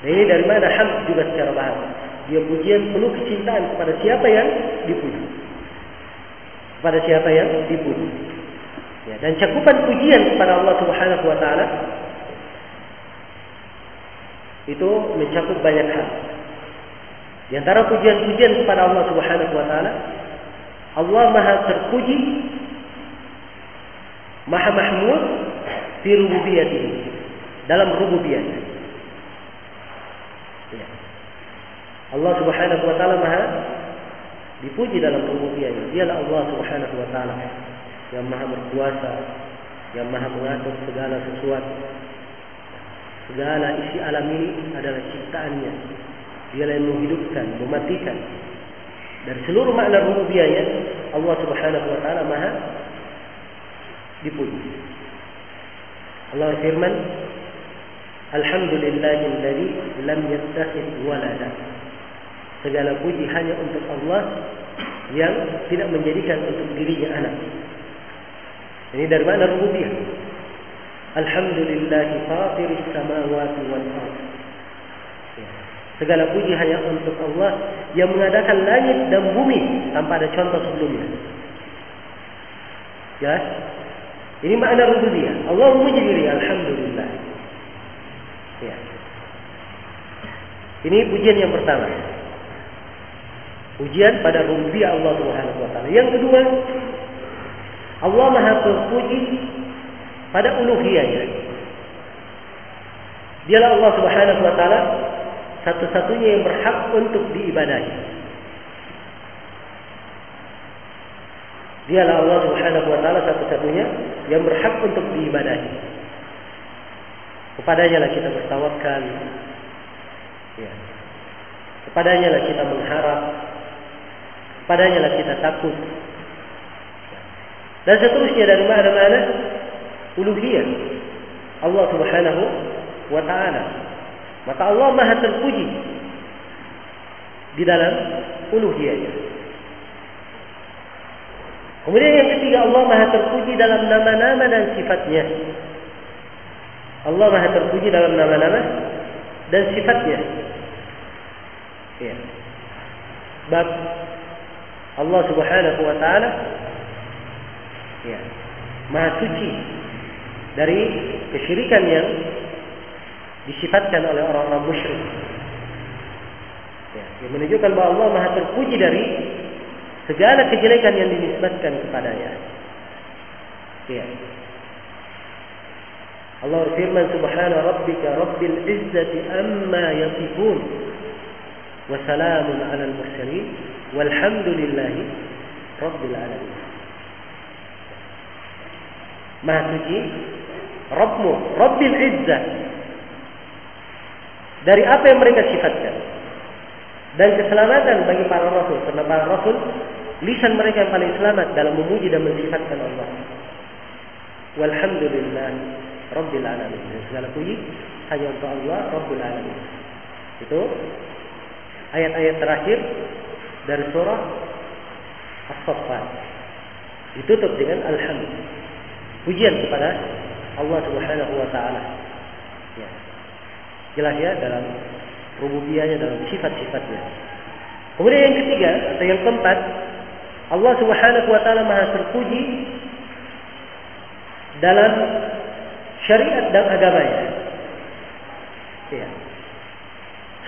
Dan ini dari mana hamd juga secara bahasa. Dia pujian penuh kecintaan kepada siapa yang dipuji. Kepada siapa yang dipuji. Ya, dan cakupan pujian kepada Allah Subhanahu wa taala itu mencakup banyak hal. Di antara pujian-pujian kepada Allah Subhanahu wa taala, Allah Maha terpuji, Maha mahmud fi rububiyatihi, dalam rububiyatnya. Ya. Allah Subhanahu wa taala Maha dipuji dalam rububiyahnya. Dialah Allah Subhanahu wa taala yang Maha berkuasa, yang Maha mengatur segala sesuatu. Segala isi alam ini adalah ciptaannya. Dialah yang menghidupkan, mematikan. Dari seluruh makna rububiyahnya, Allah Subhanahu wa taala Maha dipuji. Allah firman, Alhamdulillahilladzi lam yattakhidh walada. Segala puji hanya untuk Allah yang tidak menjadikan untuk dirinya anak. Ini dari mana rububiyah? Alhamdulillah fatiris samawati wal ardh. Segala puji hanya untuk Allah yang mengadakan langit dan bumi tanpa ada contoh sebelumnya. Ya. Ini makna rububiyah. Allah memuji diri, alhamdulillah. Ya. Ini pujian yang pertama. Pujian pada rububiyah Allah Subhanahu wa taala. Yang kedua, Allah Maha terpuji pada uluhiyahnya. Dialah Allah Subhanahu wa taala satu-satunya yang berhak untuk diibadahi. Dialah Allah Subhanahu wa taala satu-satunya yang berhak untuk diibadahi. Kepadanya lah kita bertawakal. Ya. Kepadanya lah kita mengharap. Kepadanya lah kita takut. Dan seterusnya dari mana-mana uluhiyah Allah Subhanahu wa taala. Maka Allah Maha terpuji di dalam uluhiyahnya. Kemudian yang ketiga Allah Maha terpuji dalam nama-nama dan sifatnya. Allah Maha terpuji dalam nama-nama dan sifatnya. Ya. Bab Allah Subhanahu wa taala ya, Maha suci dari kesyirikan yang disifatkan oleh orang-orang musyrik. Ya, yang menunjukkan bahwa Allah Maha terpuji dari segala kejelekan yang dinisbatkan kepadanya. Ya. Allah berfirman subhana rabbika rabbil izzati amma yasifun wa salamun ala al-mursalin walhamdulillahi rabbil alamin. Maha suci Rabbmu, Rabbil Izzah. Dari apa yang mereka sifatkan. Dan keselamatan bagi para rasul. Karena para rasul, lisan mereka yang paling selamat dalam memuji dan mensifatkan Allah. Walhamdulillah Rabbil Alamin. Dan segala puji hanya untuk Allah Rabbil Alamin. Itu ayat-ayat terakhir dari surah As-Saffat. Ditutup dengan Alhamdulillah. Pujian kepada Allah Subhanahu wa taala. Jelas ya dalam rububiyahnya dalam sifat-sifatnya. Kemudian yang ketiga atau yang keempat, Allah Subhanahu wa taala Maha terpuji dalam syariat dan agamanya. Ya.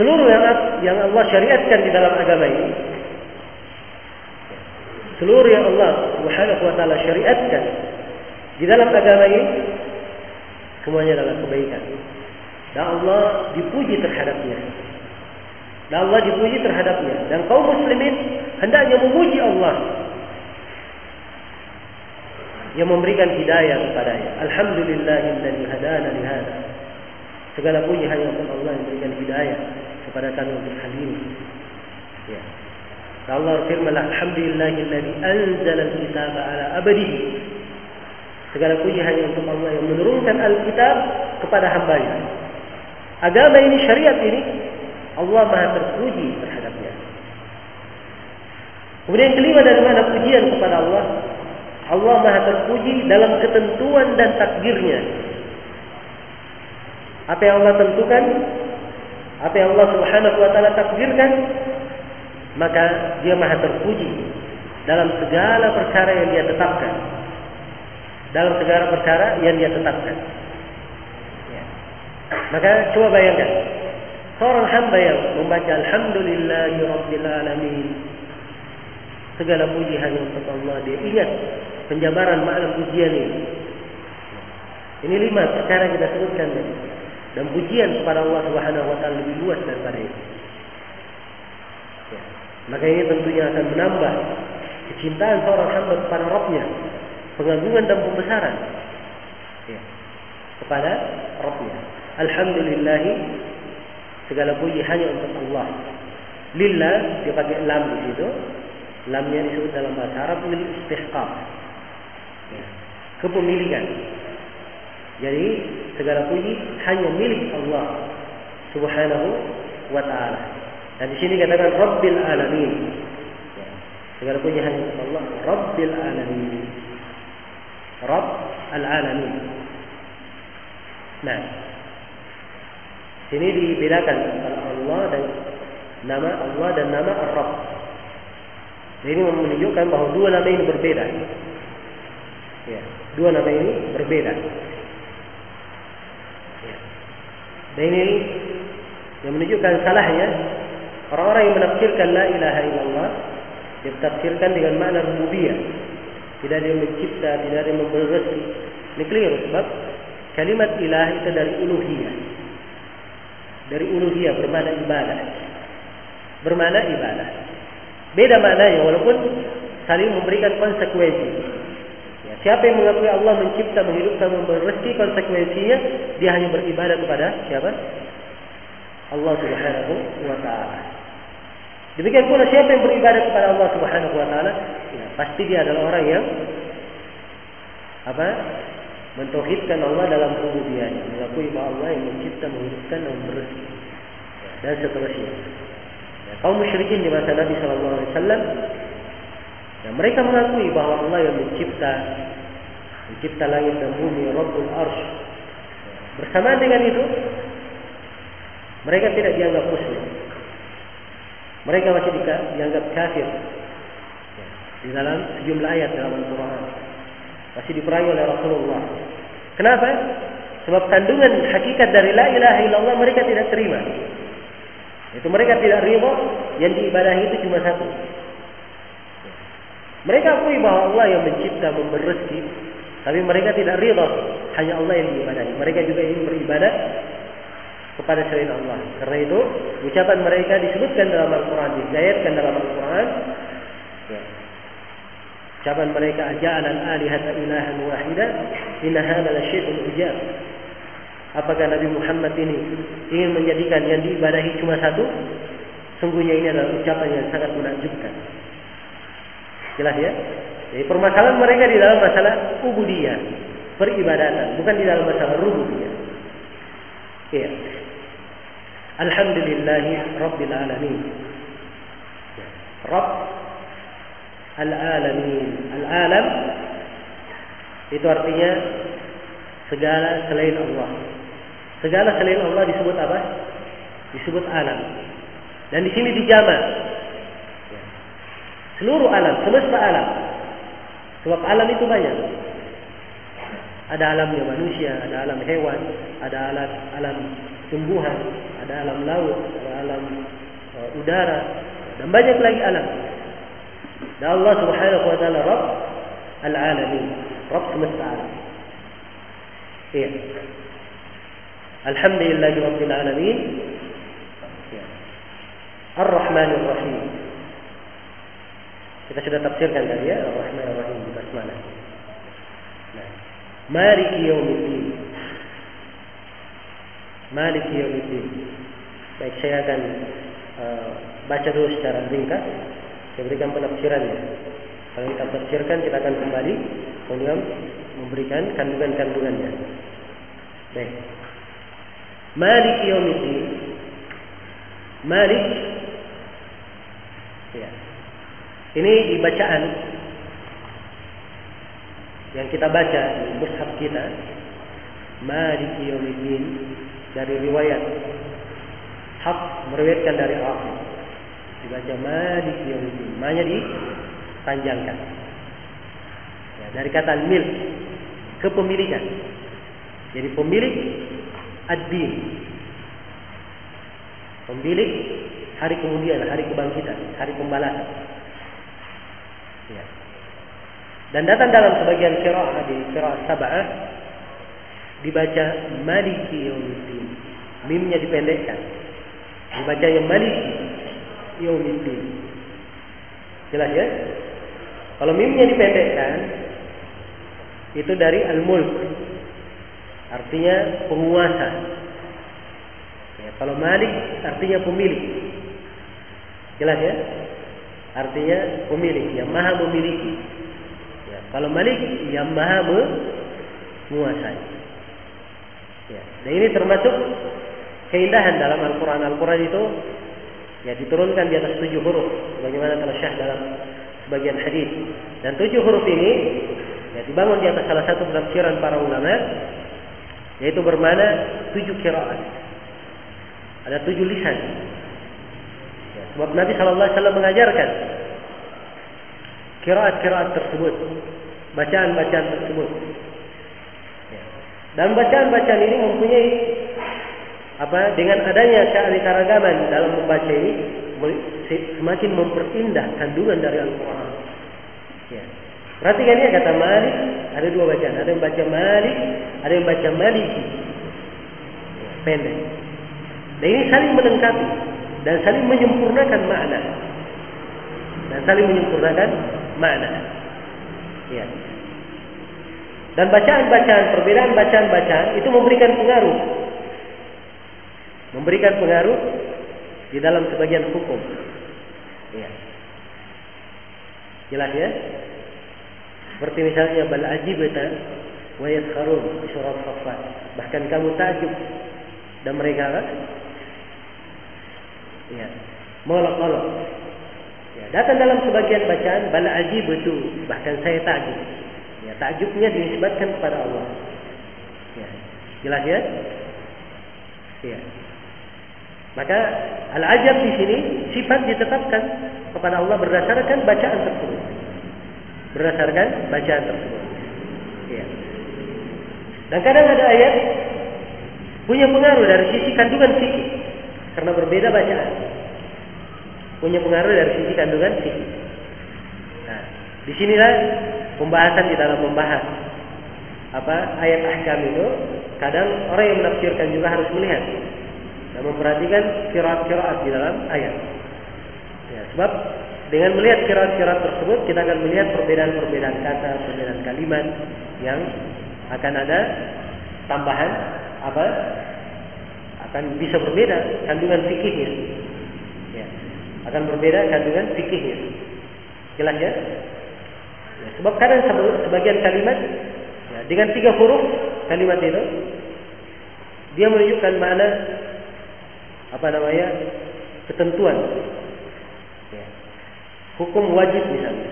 Seluruh yang yang Allah syariatkan di dalam agama ini seluruh yang Allah Subhanahu wa taala syariatkan di dalam agama ini semuanya adalah kebaikan. Dan Allah dipuji terhadapnya. Dan Allah dipuji terhadapnya. Dan kaum muslimin hendaknya memuji Allah. Yang memberikan hidayah kepadanya. Alhamdulillahilladzi hadana lihada. Segala puji hanya untuk Allah yang memberikan hidayah kepada kami untuk hal ini. Ya. Allah firman Alhamdulillahilladzi anzala al-kitaba ala abadihi Segala puji hanya untuk Allah yang menurunkan Alkitab kepada hambanya. Agama ini, syariat ini, Allah maha terpuji terhadapnya. Kemudian kelima dari mana pujian kepada Allah? Allah Maha terpuji dalam ketentuan dan takdirnya. Apa yang Allah tentukan, apa yang Allah Subhanahu wa taala takdirkan, maka dia Maha terpuji dalam segala perkara yang dia tetapkan. Dalam segala perkara yang dia tetapkan. Maka coba bayangkan, seorang hamba yang membaca Alhamdulillahi Rabbil Alamin. Segala puji hanya untuk Allah. Dia ingat penjabaran makna pujian ini. Ini lima perkara kita sebutkan dan pujian kepada Allah Subhanahu wa taala lebih luas daripada itu maka ini tentunya akan menambah kecintaan seorang hamba kepada Rabbnya. Pengagungan dan pembesaran. Ya. kepada Rabbnya Alhamdulillah segala puji hanya untuk Allah lillah dia pakai lam di situ Lamnya disebut dalam bahasa Arab milik istihqaq. Kepemilikan. Jadi segala puji hanya milik Allah Subhanahu wa taala. Dan di sini katakan Rabbil alamin. Segala puji hanya untuk Allah Rabbil alamin. Rabb al-alamin. Nah, sini dibedakan antara Allah dan nama Allah dan nama Ar-Rabb. Ini menunjukkan bahwa dua nama ini berbeda. Ya, dua nama ini berbeda. Ya. Dan ini yang menunjukkan salahnya orang-orang yang menafsirkan la ilaha illallah dia tafsirkan dengan makna rububiyah. Tidak ada yang mencipta, tidak ada yang rezeki. Ini keliru sebab kalimat ilah itu dari uluhiyah. Dari uluhiyah bermakna ibadah. Bermakna ibadah. Beda maknanya walaupun saling memberikan konsekuensi. Ya, siapa yang mengakui Allah mencipta, menghidupkan, memberi konsekuensinya dia hanya beribadah kepada siapa? Allah Subhanahu wa taala. Demikian pula siapa yang beribadah kepada Allah Subhanahu wa taala, ya, pasti dia adalah orang yang apa? Mentauhidkan Allah dalam rububiyahnya, mengakui bahwa Allah yang mencipta, menghidupkan dan memberi rezeki. Ya, dan seterusnya kaum musyrikin di masa Nabi Shallallahu Alaihi Wasallam, mereka mengakui bahwa Allah yang mencipta, mencipta langit dan bumi, Rabbul Arsh. Bersamaan dengan itu, mereka tidak dianggap muslim. Mereka masih dianggap kafir ya, di dalam sejumlah ayat dalam Al-Quran. Masih diperangi oleh Rasulullah. Kenapa? Sebab kandungan hakikat dari la ilaha illallah mereka tidak terima. Itu mereka tidak ridho yang diibadahi itu cuma satu. Mereka akui bahwa Allah yang mencipta, memberi rezeki, tapi mereka tidak ridho hanya Allah yang diibadahi. Mereka juga ingin beribadah kepada selain Allah. Karena itu ucapan mereka disebutkan dalam Al-Quran, disayatkan dalam Al-Quran. Ya. Ucapan mereka aja'al al-alihata ilahan wahida inna la syai'un ujab. Apakah Nabi Muhammad ini ingin menjadikan yang diibadahi cuma satu? Sungguhnya ini adalah ucapan yang sangat menakjubkan. Jelas ya? Jadi permasalahan mereka di dalam masalah ubudiyah, peribadatan, bukan di dalam masalah rububiyah. Iya. Alhamdulillahi Rabbil Alamin. Rabb Al-Alamin. Al-Alam itu artinya segala selain Allah. Segala selain Allah disebut apa? Disebut alam. Dan di sini dijama. Seluruh alam, semesta alam. Sebab alam itu banyak. Ada alamnya manusia, ada alam hewan, ada alam alam tumbuhan, ada alam laut, ada alam uh, udara, dan banyak lagi alam. Dan Allah Subhanahu wa taala Rabb al-alamin, Rabb semesta alam. Iya. Alhamdulillahi Rabbil Alamin Ar-Rahman Ar-Rahim Kita sudah tafsirkan tadi ya Ar-Rahman Ar-Rahim di basmalah nah. Maliki Yawmiddin Maliki Yawmiddin Baik saya akan uh, baca dulu secara ringkas Saya berikan penafsirannya. Kalau kita tafsirkan kita akan kembali Kemudian memberikan kandungan-kandungannya. Baik. Malik Yawmiddin Malik. Ya. Ini di bacaan yang kita baca di mushaf kita. Maliki Yawmiddin dari riwayat. Hak meriwayatkan dari Rafi dibaca Maliki Yawmiddin maknanya dipanjangkan ya, dari kata milk kepemilikan jadi pemilik ad-din pemilik hari kemudian hari kebangkitan hari pembalasan ya. Dan datang dalam sebagian kiraah di kiraah sab'ah dibaca maliki yaumiddin. Mimnya dipendekkan. Dibaca yang maliki yaumiddin. Jelas ya? Kalau mimnya dipendekkan itu dari al-mulk. Artinya penguasa. Ya, kalau malik artinya pemilik. Jelas ya? Artinya pemilik yang maha memiliki. Kalau Malik yang maha menguasai. Ya. Dan ini termasuk keindahan dalam Al-Quran. Al-Quran itu ya diturunkan di atas tujuh huruf. Bagaimana telah syah dalam sebagian hadis. Dan tujuh huruf ini ya dibangun di atas salah satu penafsiran para ulama yaitu bermana tujuh kiraat. Ada tujuh lisan. Ya, sebab Nabi Wasallam mengajarkan kiraat-kiraat tersebut bacaan-bacaan tersebut. Ya. Dan bacaan-bacaan ini mempunyai apa dengan adanya keanekaragaman dalam membaca ini semakin memperindah kandungan dari Al-Quran. Ya. Perhatikan ya kata Malik ada dua bacaan, ada yang baca Malik, ada yang baca Maliki. Pendek. Dan ini saling melengkapi dan saling menyempurnakan makna. Dan saling menyempurnakan makna. Ya. Dan bacaan-bacaan, perbedaan bacaan-bacaan itu memberikan pengaruh. Memberikan pengaruh di dalam sebagian hukum. Ya. Jelas ya? Seperti misalnya bal ajibata wa yaskharun di surah Saffat. Bahkan kamu takjub dan mereka kan? Ya. Molok-molok. Ya, datang dalam sebagian bacaan bal ajibatu, bahkan saya takjub. Ya, takjubnya dinisbatkan kepada Allah. Ya. Jelas ya? Ya. Maka al-ajab di sini sifat ditetapkan kepada Allah berdasarkan bacaan tersebut. Berdasarkan bacaan tersebut. Ya. Dan kadang ada ayat punya pengaruh dari sisi kandungan fikih karena berbeda bacaan. Punya pengaruh dari sisi kandungan fikih. Nah, di sinilah pembahasan di dalam membahas apa ayat ahkam itu kadang orang yang menafsirkan juga harus melihat dan memperhatikan kiraat-kiraat di dalam ayat. Ya, sebab dengan melihat kiraat-kiraat tersebut kita akan melihat perbedaan-perbedaan kata, perbedaan kalimat yang akan ada tambahan apa akan bisa berbeda kandungan fikihnya. Ya, akan berbeda kandungan fikihnya. Jelas ya? Ya, sebab kadang sebagian kalimat ya, dengan tiga huruf kalimat itu dia menunjukkan mana apa namanya ketentuan ya, hukum wajib misalnya.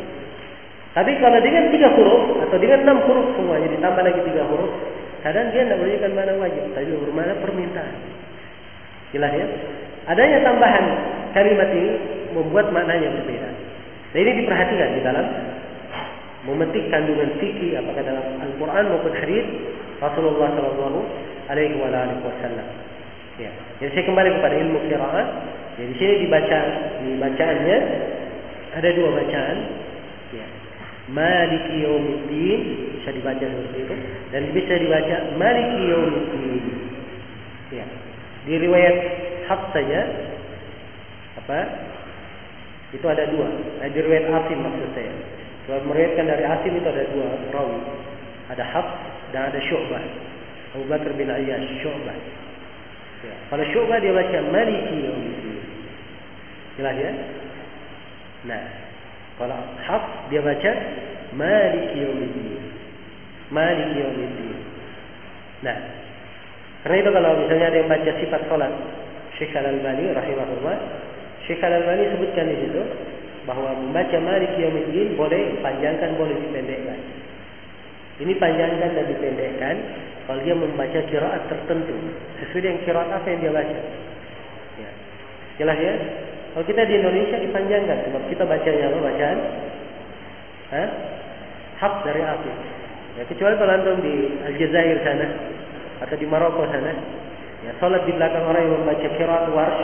Tapi kalau dengan tiga huruf atau dengan enam huruf semuanya ditambah lagi tiga huruf, kadang dia tidak menunjukkan mana wajib, tapi bermana permintaan. Jelas ya? Adanya tambahan kalimat ini membuat maknanya berbeda. Dan ini diperhatikan di dalam memetik kandungan fikih apakah dalam Al-Quran maupun hadis Rasulullah Shallallahu Alaihi Wasallam. Ya. Jadi saya kembali kepada ilmu qiraat. Jadi di sini dibaca di bacaannya ada dua bacaan. Ya. Maliki yaumiddin bisa dibaca seperti itu dan bisa dibaca Maliki yaumiddin. Ya. Di riwayat Hafs saja apa? Itu ada dua. Nah, di riwayat Asim maksud saya. Kalau meriwayatkan dari Asim itu ada dua rawi. Ada Hafs dan ada Syu'bah. Abu Bakar bin Ayyash, Syu'bah. Ya. Kalau Syu'bah dia baca Maliki Yawmiddin. Jelas ya? Nah, kalau Hafs dia baca Maliki Yawmiddin. Maliki Yawmiddin. Nah, karena itu kalau misalnya ada yang baca sifat salat Syekh Al-Albani rahimahullah, Syekh Al-Albani sebutkan di situ bahwa membaca Malik Yaumiddin boleh panjangkan boleh dipendekkan. Ini panjangkan dan dipendekkan kalau dia membaca kiraat tertentu sesuai dengan kiraat apa yang dia baca. Ya. Jelas ya? Kalau kita di Indonesia dipanjangkan sebab kita bacanya apa bacaan? Hah? Hak dari api. Ya, kecuali kalau antum di Aljazair sana atau di Maroko sana, ya salat di belakang orang yang membaca kiraat warsh,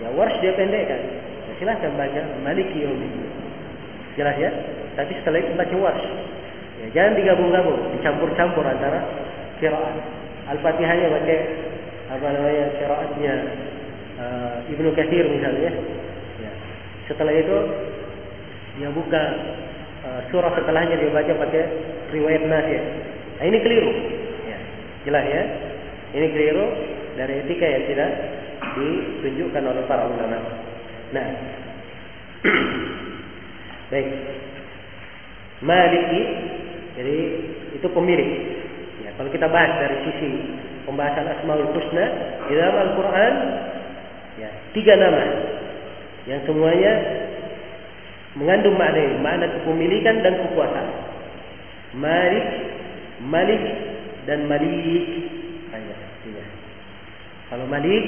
ya warsh dia pendekkan. Ya, silahkan baca Maliki Yaumiddin. Jelas ya? Tapi setelah itu baca warsh. Ya, jangan digabung-gabung, dicampur-campur antara kiraat. Al-Fatihahnya pakai apa namanya kiraatnya uh, Ibnu Katsir misalnya. Ya. Setelah itu dia buka uh, surah setelahnya dia baca pakai riwayat Nasir. Nah, ini keliru. Ya. Jelas ya? Ini keliru dari etika yang tidak ditunjukkan oleh para ulama. Nah, baik. Maliki, jadi itu pemilik. Ya, kalau kita bahas dari sisi pembahasan Asmaul Husna di dalam Al-Quran, ya, tiga nama yang semuanya mengandung makna ini, makna kepemilikan dan kekuasaan. Malik, Malik dan Malik. Ayat tiga. Kalau Malik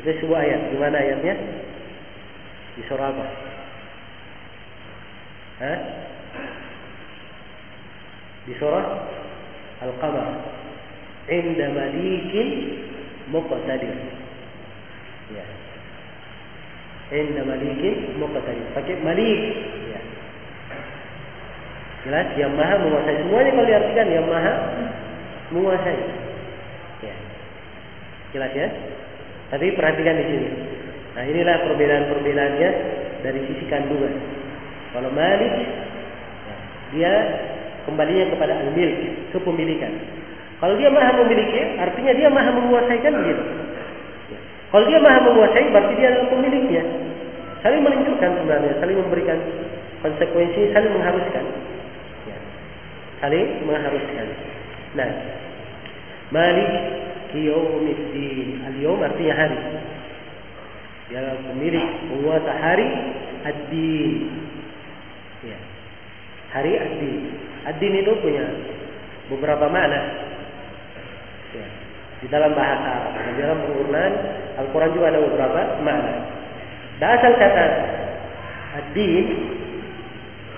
itu sebuah ayat. Di mana ayatnya? Di surah apa? Hah? Di surah Al-Qamar. Inda malikin muqtadir. Ya. Inda malikin muqtadir. Pakai malik. Ya. Jelas yang maha menguasai semuanya kalau diartikan yang maha menguasai. Ya. Jelas ya? Tapi perhatikan di sini. Nah inilah perbedaan-perbedaannya dari sisi kandungan. Kalau Malik, ya, dia kembalinya kepada al-milk, kepemilikan. Kalau dia maha memiliki, artinya dia maha menguasai kan begitu. Kalau dia maha menguasai, berarti dia adalah pemiliknya. Saling menunjukkan sebenarnya, saling memberikan konsekuensi, saling mengharuskan. Ya. Saling mengharuskan. Nah, Malik Yaumiddin. Al-Yawm artinya hari. Dia pemilik penguasa hari ad-din. Ya. Hari ad-din. Ad-din itu punya beberapa makna. Ya. Di dalam bahasa Arab, di dalam penggunaan Al-Quran juga ada beberapa makna. Dasar kata ad-din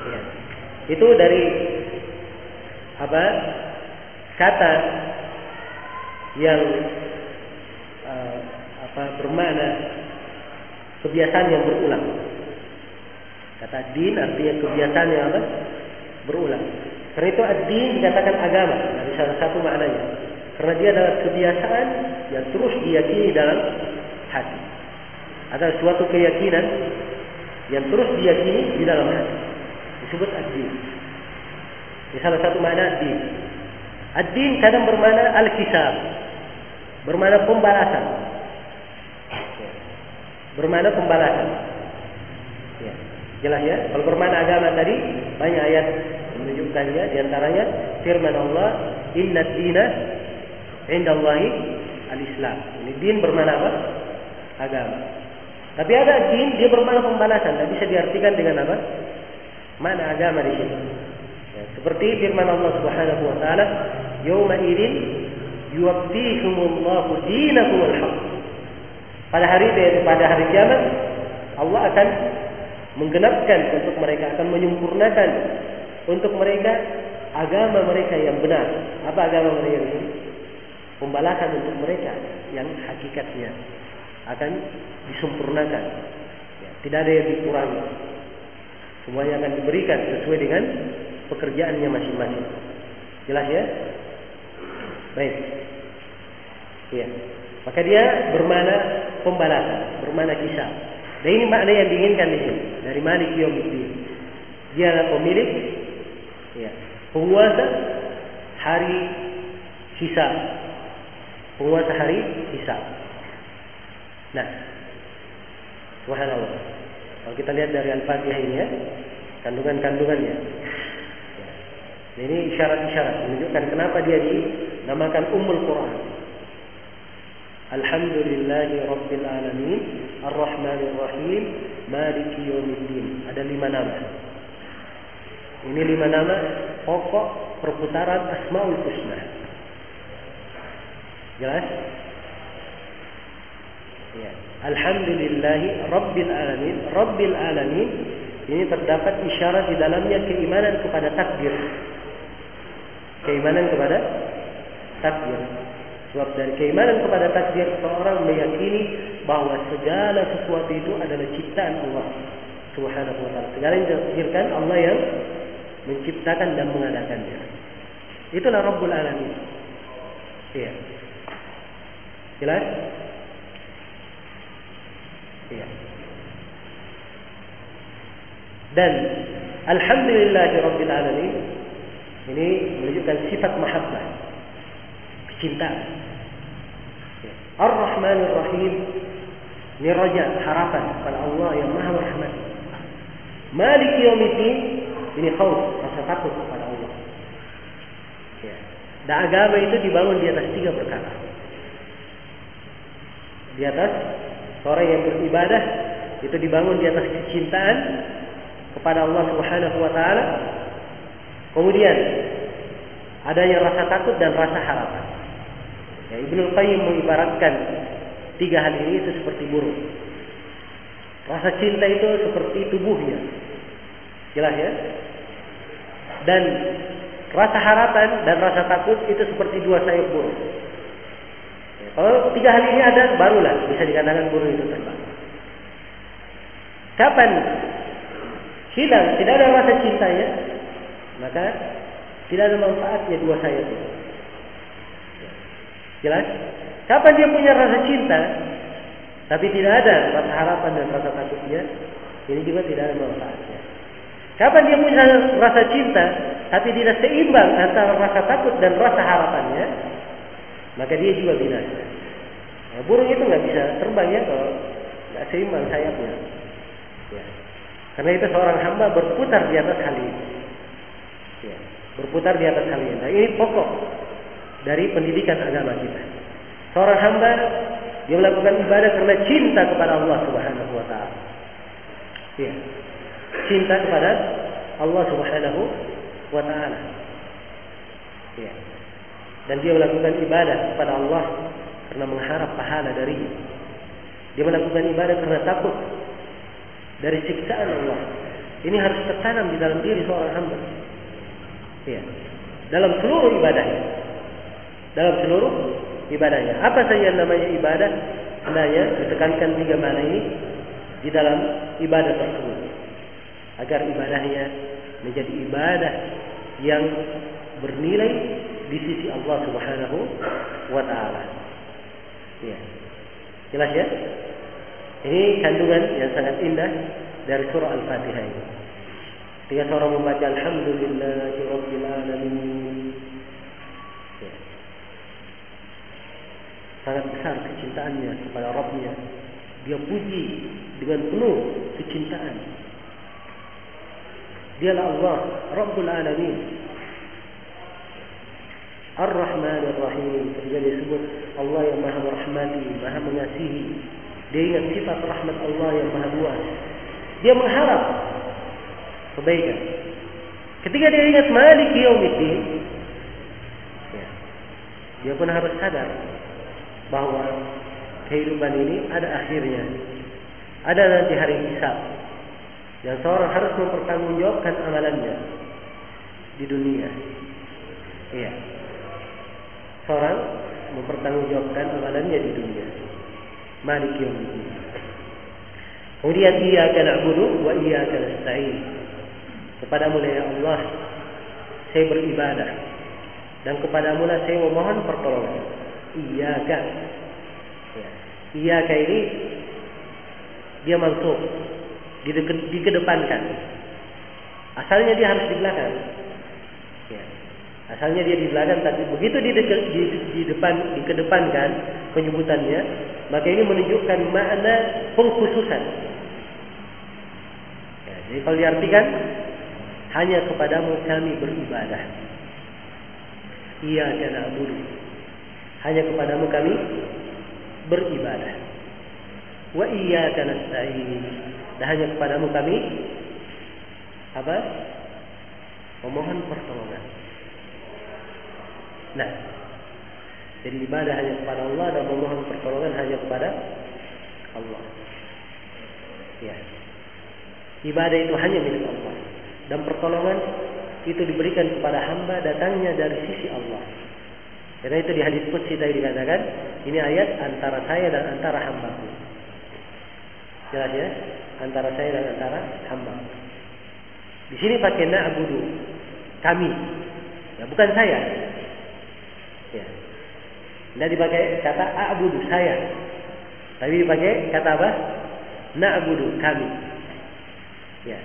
ya. itu dari apa? Kata yang uh, apa bermakna kebiasaan yang berulang. Kata din artinya kebiasaan yang apa? Berulang. Karena itu ad-din dikatakan agama dari salah satu maknanya. Karena dia adalah kebiasaan yang terus diyakini dalam hati. Ada suatu keyakinan yang terus diyakini di dalam hati. Disebut ad-din. Ini salah satu makna ad-din. Ad-din kadang bermakna al-hisab. Bermakna pembalasan. Bermakna pembalasan. Ya. Jelas ya? Kalau bermakna agama tadi banyak ayat menunjukkannya di antaranya firman Allah, "Inna dina indallahi al-Islam." Ini din bermakna apa? Agama. Tapi ada din dia bermakna pembalasan, tidak bisa diartikan dengan apa? Mana agama di sini? Ya, seperti firman Allah Subhanahu wa taala, "Yauma idzin yuwaffihimullahu dinakumul haqq." Pada hari pada hari kiamat Allah akan menggenapkan untuk mereka akan menyempurnakan untuk mereka agama mereka yang benar. Apa agama mereka ini? Pembalasan untuk mereka yang hakikatnya akan disempurnakan. Ya, tidak ada yang dikurangi. Semuanya akan diberikan sesuai dengan pekerjaannya masing-masing. Jelas ya? Baik. Ya. Maka dia bermana pembalasan, bermana kisah. Dan ini makna yang diinginkan di sini dari Malik. Dia adalah pemilik, penguasa hari hisab. Penguasa hari hisab. Nah, subhanallah. Kalau kita lihat dari Al-Fatihah ini ya, kandungan-kandungannya. Ya. Ini isyarat-isyarat menunjukkan kenapa dia dinamakan Ummul Quran. Alhamdulillahi Rabbil Alamin Ar-Rahmanir Rahim Maliki Yawmiddin Ada lima nama Ini lima nama pokok perputaran Asmaul Husna. Jelas? Ya. Alhamdulillahi Rabbil Alamin Rabbil Alamin. Ini terdapat isyarat di dalamnya keimanan kepada takdir. Keimanan kepada takdir. Sebab dari keimanan kepada takdir Seorang meyakini bahwa segala sesuatu itu adalah ciptaan Allah Subhanahu wa ta'ala. Segala yang ditakdirkan Allah yang menciptakan dan mengadakannya Itulah Rabbul Alamin Iya Jelas? Iya. Dan Alhamdulillahirabbil alamin ini menunjukkan sifat mahabbah, kecintaan. Ya. Ar-Rahmanir Rahim ini raja harapan kepada Allah yang Maha Rahman. Malik Yaumiddin ini khauf, rasa takut kepada Allah. Ya. Dan agama itu dibangun di atas tiga perkara. Di atas Seorang yang beribadah itu dibangun di atas kecintaan kepada Allah Subhanahu wa taala. Kemudian adanya rasa takut dan rasa harapan. Ya, Ibnu Qayyim mengibaratkan tiga hal ini itu seperti burung. Rasa cinta itu seperti tubuhnya. Jelas ya? Dan rasa harapan dan rasa takut itu seperti dua sayap burung. Kalau tiga hal ini ada, barulah bisa dikatakan burung itu terbang. Kapan hilang, tidak ada rasa cintanya, maka tidak ada manfaatnya dua sayap itu. Jelas? Kapan dia punya rasa cinta, tapi tidak ada rasa harapan dan rasa takutnya, ini juga tidak ada manfaatnya. Kapan dia punya rasa cinta, tapi tidak seimbang antara rasa takut dan rasa harapannya, maka dia juga binasa. Nah, burung itu nggak bisa terbang ya kalau nggak seimbang sayapnya. Ya. Karena itu seorang hamba berputar di atas hal ini. Ya. Berputar di atas hal ini. Nah, ini pokok dari pendidikan agama kita. Seorang hamba dia melakukan ibadah karena cinta kepada Allah Subhanahu wa taala. Ya. Cinta kepada Allah Subhanahu wa taala. Ya dan dia melakukan ibadah kepada Allah karena mengharap pahala darinya. Dia melakukan ibadah karena takut dari siksaan Allah. Ini harus tertanam di dalam diri seorang hamba. Ya. Dalam seluruh ibadahnya. Dalam seluruh ibadahnya. Apa saja namanya ibadah? Sebenarnya ditekankan tiga mana ini di dalam ibadah tersebut. Agar ibadahnya menjadi ibadah yang bernilai di sisi Allah Subhanahu wa taala. Ya. Jelas ya? Ini kandungan yang sangat indah dari surah Al-Fatihah ini. Ketika seorang membaca Alhamdulillahirabbil alamin. Ya. Sangat besar kecintaannya kepada Rabbnya. Dia puji dengan penuh kecintaan. Dialah Allah, Rabbul Alamin. Ar-Rahman Ar-Rahim ketika disebut Allah yang maha merahmati, maha mengasihi. Dia ingat sifat rahmat Allah yang maha luas. Dia mengharap kebaikan. Ketika dia ingat Malik Yaumiddin, ya, dia pun harus sadar bahwa kehidupan ini ada akhirnya. Ada nanti hari hisab. Yang seorang harus mempertanggungjawabkan amalannya di dunia. Iya seorang mempertanggungjawabkan amalannya di dunia. Malik yaumiddin. Kemudian iyyaka na'budu wa iyyaka nasta'in. Kepadamu ya Allah saya beribadah dan kepadamu lah saya memohon pertolongan. Iyyaka. Ya. Iyyaka ini dia mansub dikedepankan. Asalnya dia harus di belakang. Asalnya dia di belakang, tapi begitu di, di, di depan, dikedepankan penyebutannya, maka ini menunjukkan makna pengkhususan. Ya, jadi kalau diartikan, hanya kepadamu kami beribadah. Iya karena abudu. Hanya kepadamu kami beribadah. Wa iyyaka nasta'in. Dan hanya kepadamu kami apa? Memohon pertolongan. Nah, jadi ibadah hanya kepada Allah dan memohon pertolongan hanya kepada Allah. Ya. Ibadah itu hanya milik Allah dan pertolongan itu diberikan kepada hamba datangnya dari sisi Allah. Karena itu di hadis qudsi tadi dikatakan, ini ayat antara saya dan antara hambaku. Jelas ya? Antara saya dan antara hamba. Di sini pakai na'budu. Kami. Ya, bukan saya. Ya. Tidak dipakai kata a'budu saya. Tapi dipakai kata apa? Na'budu kami. Ya.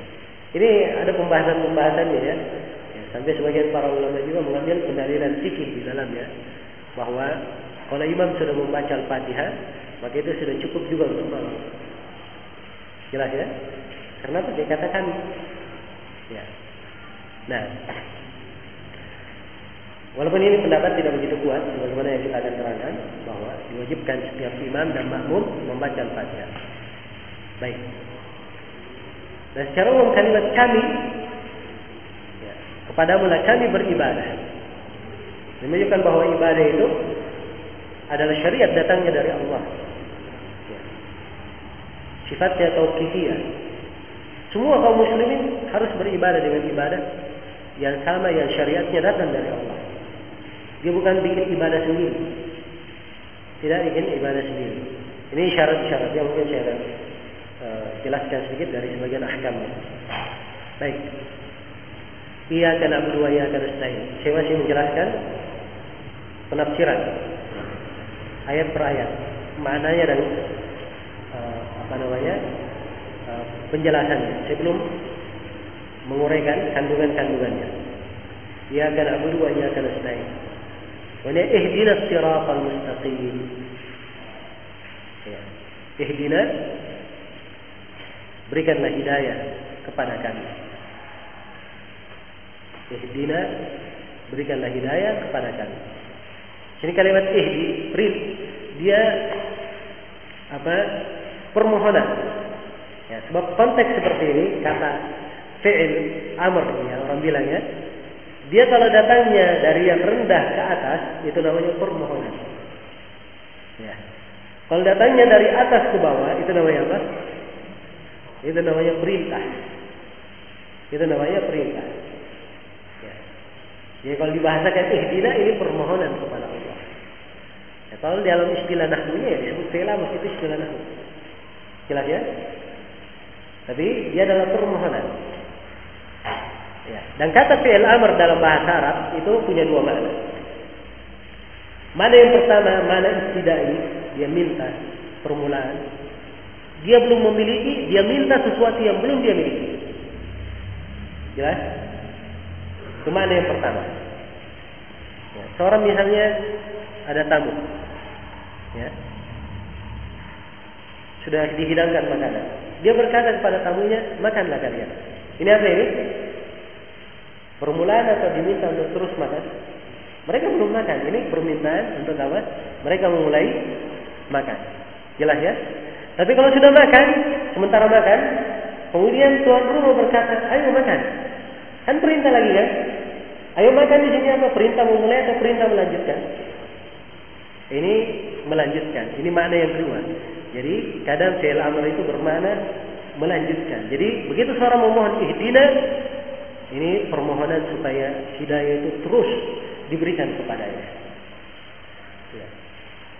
Ini ada pembahasan-pembahasannya ya. Sampai sebagian para ulama juga mengambil pendalilan fikih di dalamnya bahwa kalau imam sudah membaca Al-Fatihah, maka itu sudah cukup juga untuk malam. Jelas ya? Karena apa? Dia katakan ya. Nah, walaupun ini pendapat tidak begitu kuat, sebagaimana yang kita akan terangkan bahwa diwajibkan setiap imam dan makmum membaca Al-Fatihah. Baik. Dan secara umum kalimat kami Kepadamu lah kami beribadah. Menunjukkan bahwa ibadah itu adalah syariat datangnya dari Allah. Ya. Sifatnya tauqifiyah. Semua kaum muslimin harus beribadah dengan ibadah yang sama yang syariatnya datang dari Allah. Dia bukan bikin ibadah sendiri. Tidak bikin ibadah sendiri. Ini syarat-syarat yang mungkin saya uh, jelaskan sedikit dari sebagian ahkamnya. Baik. Ia akan na'budu wa iyyaka nasta'in. Saya masih menjelaskan penafsiran ayat per ayat, maknanya dan uh, apa namanya uh, penjelasannya. Saya belum menguraikan kandungan-kandungannya. Ia akan na'budu wa iyyaka nasta'in. Wa la ihdinas siratal mustaqim. Ya. Ihdina berikanlah hidayah kepada kami. Ihdina berikanlah hidayah kepada kami. Ini kalimat ihdi, rid, dia apa? permohonan. Ya, sebab konteks seperti ini kata fi'il amr ya orang bilangnya dia kalau datangnya dari yang rendah ke atas itu namanya permohonan. Ya. Kalau datangnya dari atas ke bawah itu namanya apa? Itu namanya perintah. Itu namanya perintah. Jadi kalau dibahasakan ihdina ini permohonan kepada Allah. Ya, kalau dalam istilah nahwunya ya disebut fi'la itu istilah nahwu. Jelas ya? Tapi dia adalah permohonan. Ya. Dan kata fi'il amr dalam bahasa Arab itu punya dua makna. Mana yang pertama, mana istidai, dia minta permulaan. Dia belum memiliki, dia minta sesuatu yang belum dia miliki. Jelas? Itu mana yang pertama. Ya, seorang misalnya ada tamu. Ya. Sudah dihidangkan makanan. Dia berkata kepada tamunya, makanlah kalian. Ini apa ini? Permulaan atau diminta untuk terus makan? Mereka belum makan. Ini permintaan untuk apa? Mereka memulai makan. Jelas ya? Tapi kalau sudah makan, sementara makan, kemudian tuan rumah berkata, ayo makan. Kan perintah lagi kan? Ayo makan di sini apa? Perintah memulai atau perintah melanjutkan? Ini melanjutkan. Ini makna yang kedua. Jadi kadang fi'il amr itu bermakna melanjutkan. Jadi begitu seorang memohon ihdina, ini permohonan supaya hidayah itu terus diberikan kepadanya. Ya.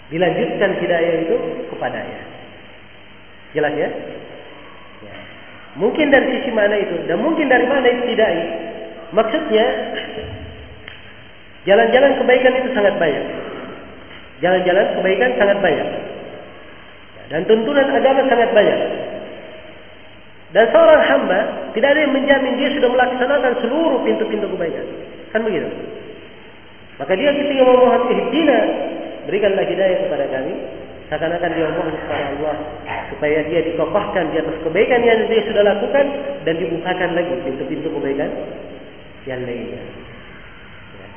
Dilanjutkan hidayah itu kepadanya. Jelas ya? ya? Mungkin dari sisi mana itu dan mungkin dari mana itu tidak Maksudnya jalan-jalan kebaikan itu sangat banyak. Jalan-jalan kebaikan sangat banyak. Dan tuntunan agama sangat banyak. Dan seorang hamba tidak ada yang menjamin dia sudah melaksanakan seluruh pintu-pintu kebaikan. Kan begitu? Maka dia ketika memohon ihdina, berikanlah hidayah kepada kami. Seakan-akan dia memohon kepada Allah supaya dia dikokohkan di atas kebaikan yang dia sudah lakukan dan dibukakan lagi pintu-pintu kebaikan yang lainnya. Ya.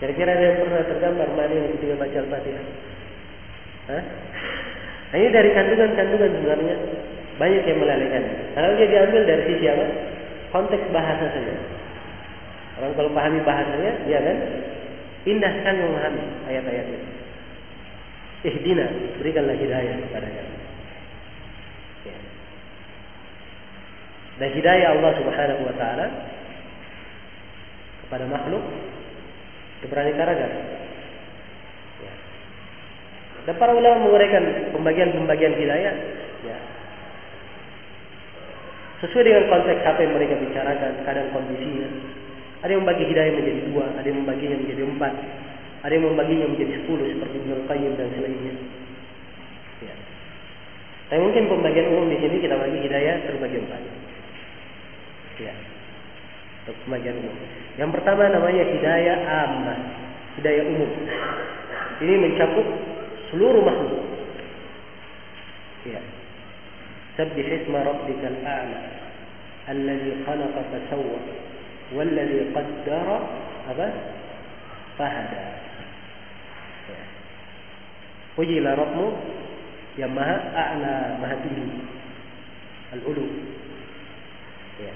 Kira-kira ada yang pernah tergambar mana yang ketika baca Al-Fatihah? Hah? Ini dari kandungan-kandungan sebenarnya banyak yang melalaikan. Kalau dia diambil dari sisi apa? Konteks bahasa saja. Orang kalau pahami bahasanya, dia kan indah kan memahami ayat-ayat itu. Ihdina, berikanlah hidayah kepada kami. Ya. Dan hidayah Allah Subhanahu wa taala kepada makhluk itu beraneka ragam. Dan para ulama menguraikan pembagian-pembagian hidayah ya. Sesuai dengan konteks apa yang mereka bicarakan, kadang kondisinya. Ada yang membagi hidayah menjadi dua, ada yang membaginya menjadi empat, ada yang membaginya menjadi sepuluh seperti Ibnu Qayyim dan selainnya. Ya. Tapi mungkin pembagian umum di sini kita bagi hidayah terbagi empat. Ya. Pembagian umum. Yang pertama namanya hidayah ammah, hidayah umum. Ini mencakup seluruh makhluk. Ya. Sabbih isma rabbika فلور محمود يعني سبح اسم ربك qaddara الذي خلق Puji lah قدر yang maha a'la maha tinggi al-ulu. Ya.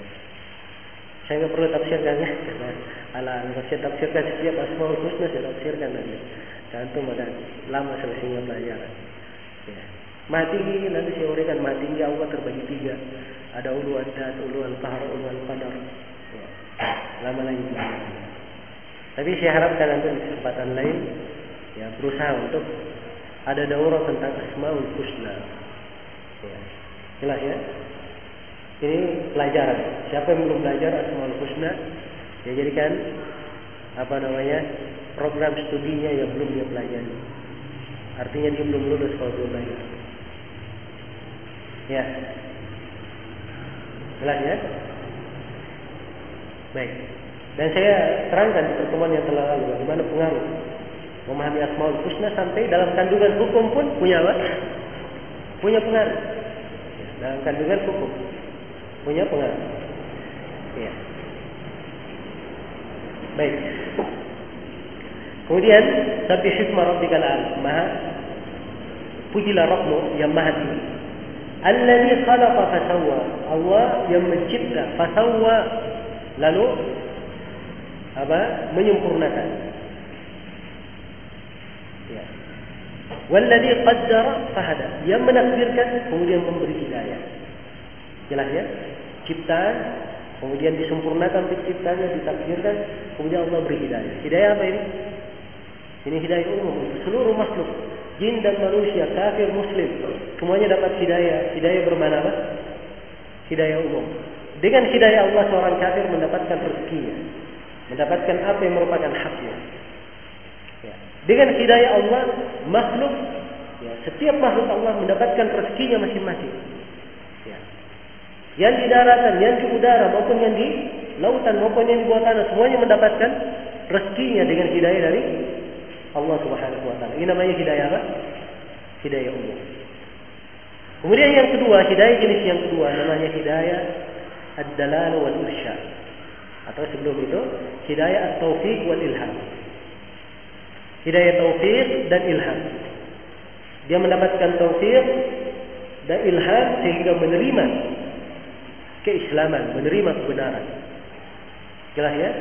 saya nggak perlu tafsirkan ya. ala tafsir tafsirkan setiap asmaul husna saya tafsirkan nanti Cantum ada lama selesainya pelajaran. Ya. Maha tinggi nanti saya uraikan maha tinggi Allah terbagi tiga. Ada ulu adat, ulu al-qahar, ulu al-qadar. Ya. Lama lagi. Tapi saya harapkan nanti di kesempatan lain ya berusaha untuk ada daurah tentang asmaul husna. Ya. Jelas ya? Ini pelajaran. Siapa yang belum belajar asmaul husna, ya jadikan apa namanya program studinya yang belum dia pelajari. Artinya dia belum lulus kalau belum belajar. Ya. Jelas ya? Baik. Dan saya terangkan di pertemuan yang telah lalu bagaimana pengaruh memahami asmaul husna sampai dalam kandungan hukum pun punya apa? Punya pengaruh. Dalam kandungan hukum punya pengaruh. Ya. Baik. Kemudian tapi hikmah rabbikal maha pujilah Rabbmu yang maha tinggi. Alladzi khalaqa fasawwa. Allah yang mencipta fasawwa lalu apa? menyempurnakan. Ya. Walladzi qaddara fahada. Yang menakdirkan kemudian memberi hidayah. Jelas ya? Ciptaan kemudian disempurnakan penciptanya, ditakdirkan, kemudian Allah beri hidayah. Hidayah apa ini? Ini hidayah umum untuk seluruh makhluk, jin dan manusia, kafir, muslim, semuanya dapat hidayah. Hidayah bermana apa? Hidayah umum. Dengan hidayah Allah seorang kafir mendapatkan rezekinya, mendapatkan apa yang merupakan haknya. Ya. Dengan hidayah Allah, makhluk, ya, setiap makhluk Allah mendapatkan rezekinya masing-masing. Ya. Yang di daratan, yang di udara, maupun yang di lautan, maupun yang di bawah tanah, semuanya mendapatkan rezekinya dengan hidayah dari Allah Subhanahu wa taala. Ini namanya hidayah apa? Hidayah umum. Kemudian yang kedua, hidayah jenis yang kedua namanya hidayah ad-dalal wal irsyad. Atau sebelum itu, hidayah at-taufiq wal ilham. Hidayah taufik dan ilham. Dia mendapatkan taufik dan ilham sehingga menerima keislaman, menerima kebenaran. Jelas ya?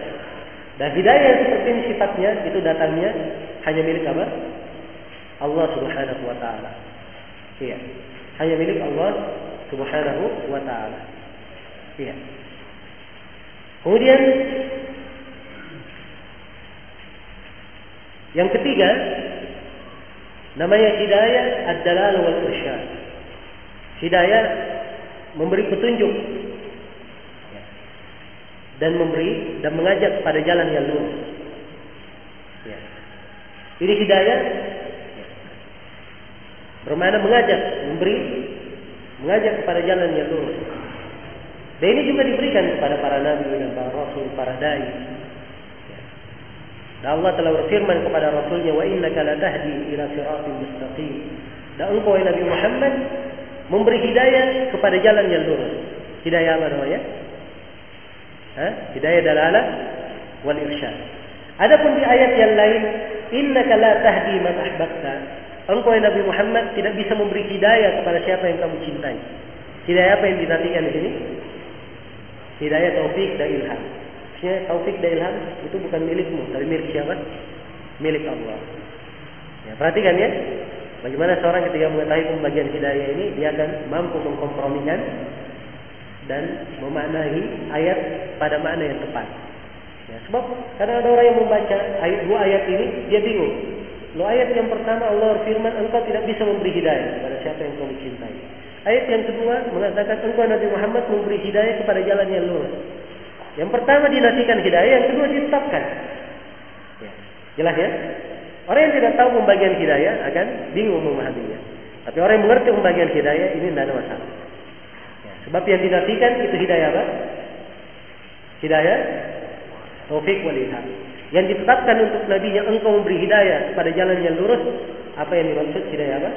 Dan hidayah yang seperti ini sifatnya itu datangnya hanya milik apa? Allah Subhanahu wa taala. Iya. Hanya milik Allah Subhanahu wa taala. Iya. Kemudian yang ketiga namanya hidayah ad-dalal wal irsyad. Hidayah memberi petunjuk dan memberi dan mengajak pada jalan yang lurus. Ya. Ini hidayah bermakna mengajak, memberi, mengajak kepada jalan yang lurus. Dan ini juga diberikan kepada para nabi dan para rasul, para dai. Ya. Dan Allah telah berfirman kepada Rasulnya, Wa innaka la tahdi ila siratin mustaqim. Dan engkau Nabi Muhammad memberi hidayah kepada jalan yang lurus. Hidayah apa namanya? Hidayah dalalah wal irsyad. Adapun di ayat yang lain, innaka la tahdi man ahbabta. engkau Nabi Muhammad tidak bisa memberi hidayah kepada siapa yang kamu cintai. Hidayah apa yang dinantikan di sini? Hidayah taufik dan ilham. Maksudnya taufik dan ilham itu bukan milikmu, tapi milik siapa? Milik Allah. Ya, perhatikan ya. Bagaimana seorang ketika mengetahui pembagian hidayah ini, dia akan mampu mengkompromikan dan memaknai ayat pada makna yang tepat. Ya, sebab kadang ada orang yang membaca ayat dua ayat ini, dia bingung. Lo ayat yang pertama Allah berfirman, engkau tidak bisa memberi hidayah kepada siapa yang kau cintai. Ayat yang kedua mengatakan engkau Nabi Muhammad memberi hidayah kepada jalan yang lurus. Yang pertama dinasikan hidayah, yang kedua ditetapkan. Ya, jelas ya? Orang yang tidak tahu pembagian hidayah akan bingung memahaminya. Tapi orang yang mengerti pembagian hidayah ini tidak ada masalah. Sebab yang dinafikan itu hidayah apa? Hidayah taufik wal ilham. Yang ditetapkan untuk nabinya engkau memberi hidayah pada jalan yang lurus, apa yang dimaksud hidayah apa?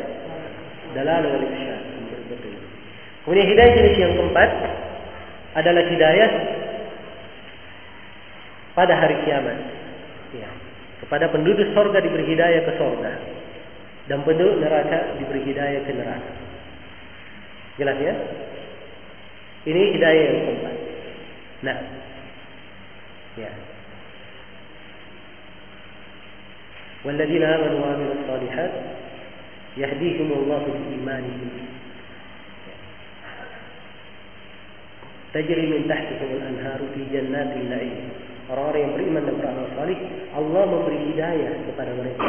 Dalal wal irsyad. Kemudian hidayah jenis yang keempat adalah hidayah pada hari kiamat. Ya. Kepada penduduk sorga diberi hidayah ke sorga. Dan penduduk neraka diberi hidayah ke neraka. Jelas ya? Ini hidayah yang keempat. Nah. Ya. والذين آمنوا وعملوا الصالحات يهديهم الله بإيمانهم تجري من تحتهم الأنهار في جنات النعيم Orang-orang yang beriman dan beramal salih, Allah memberi hidayah kepada mereka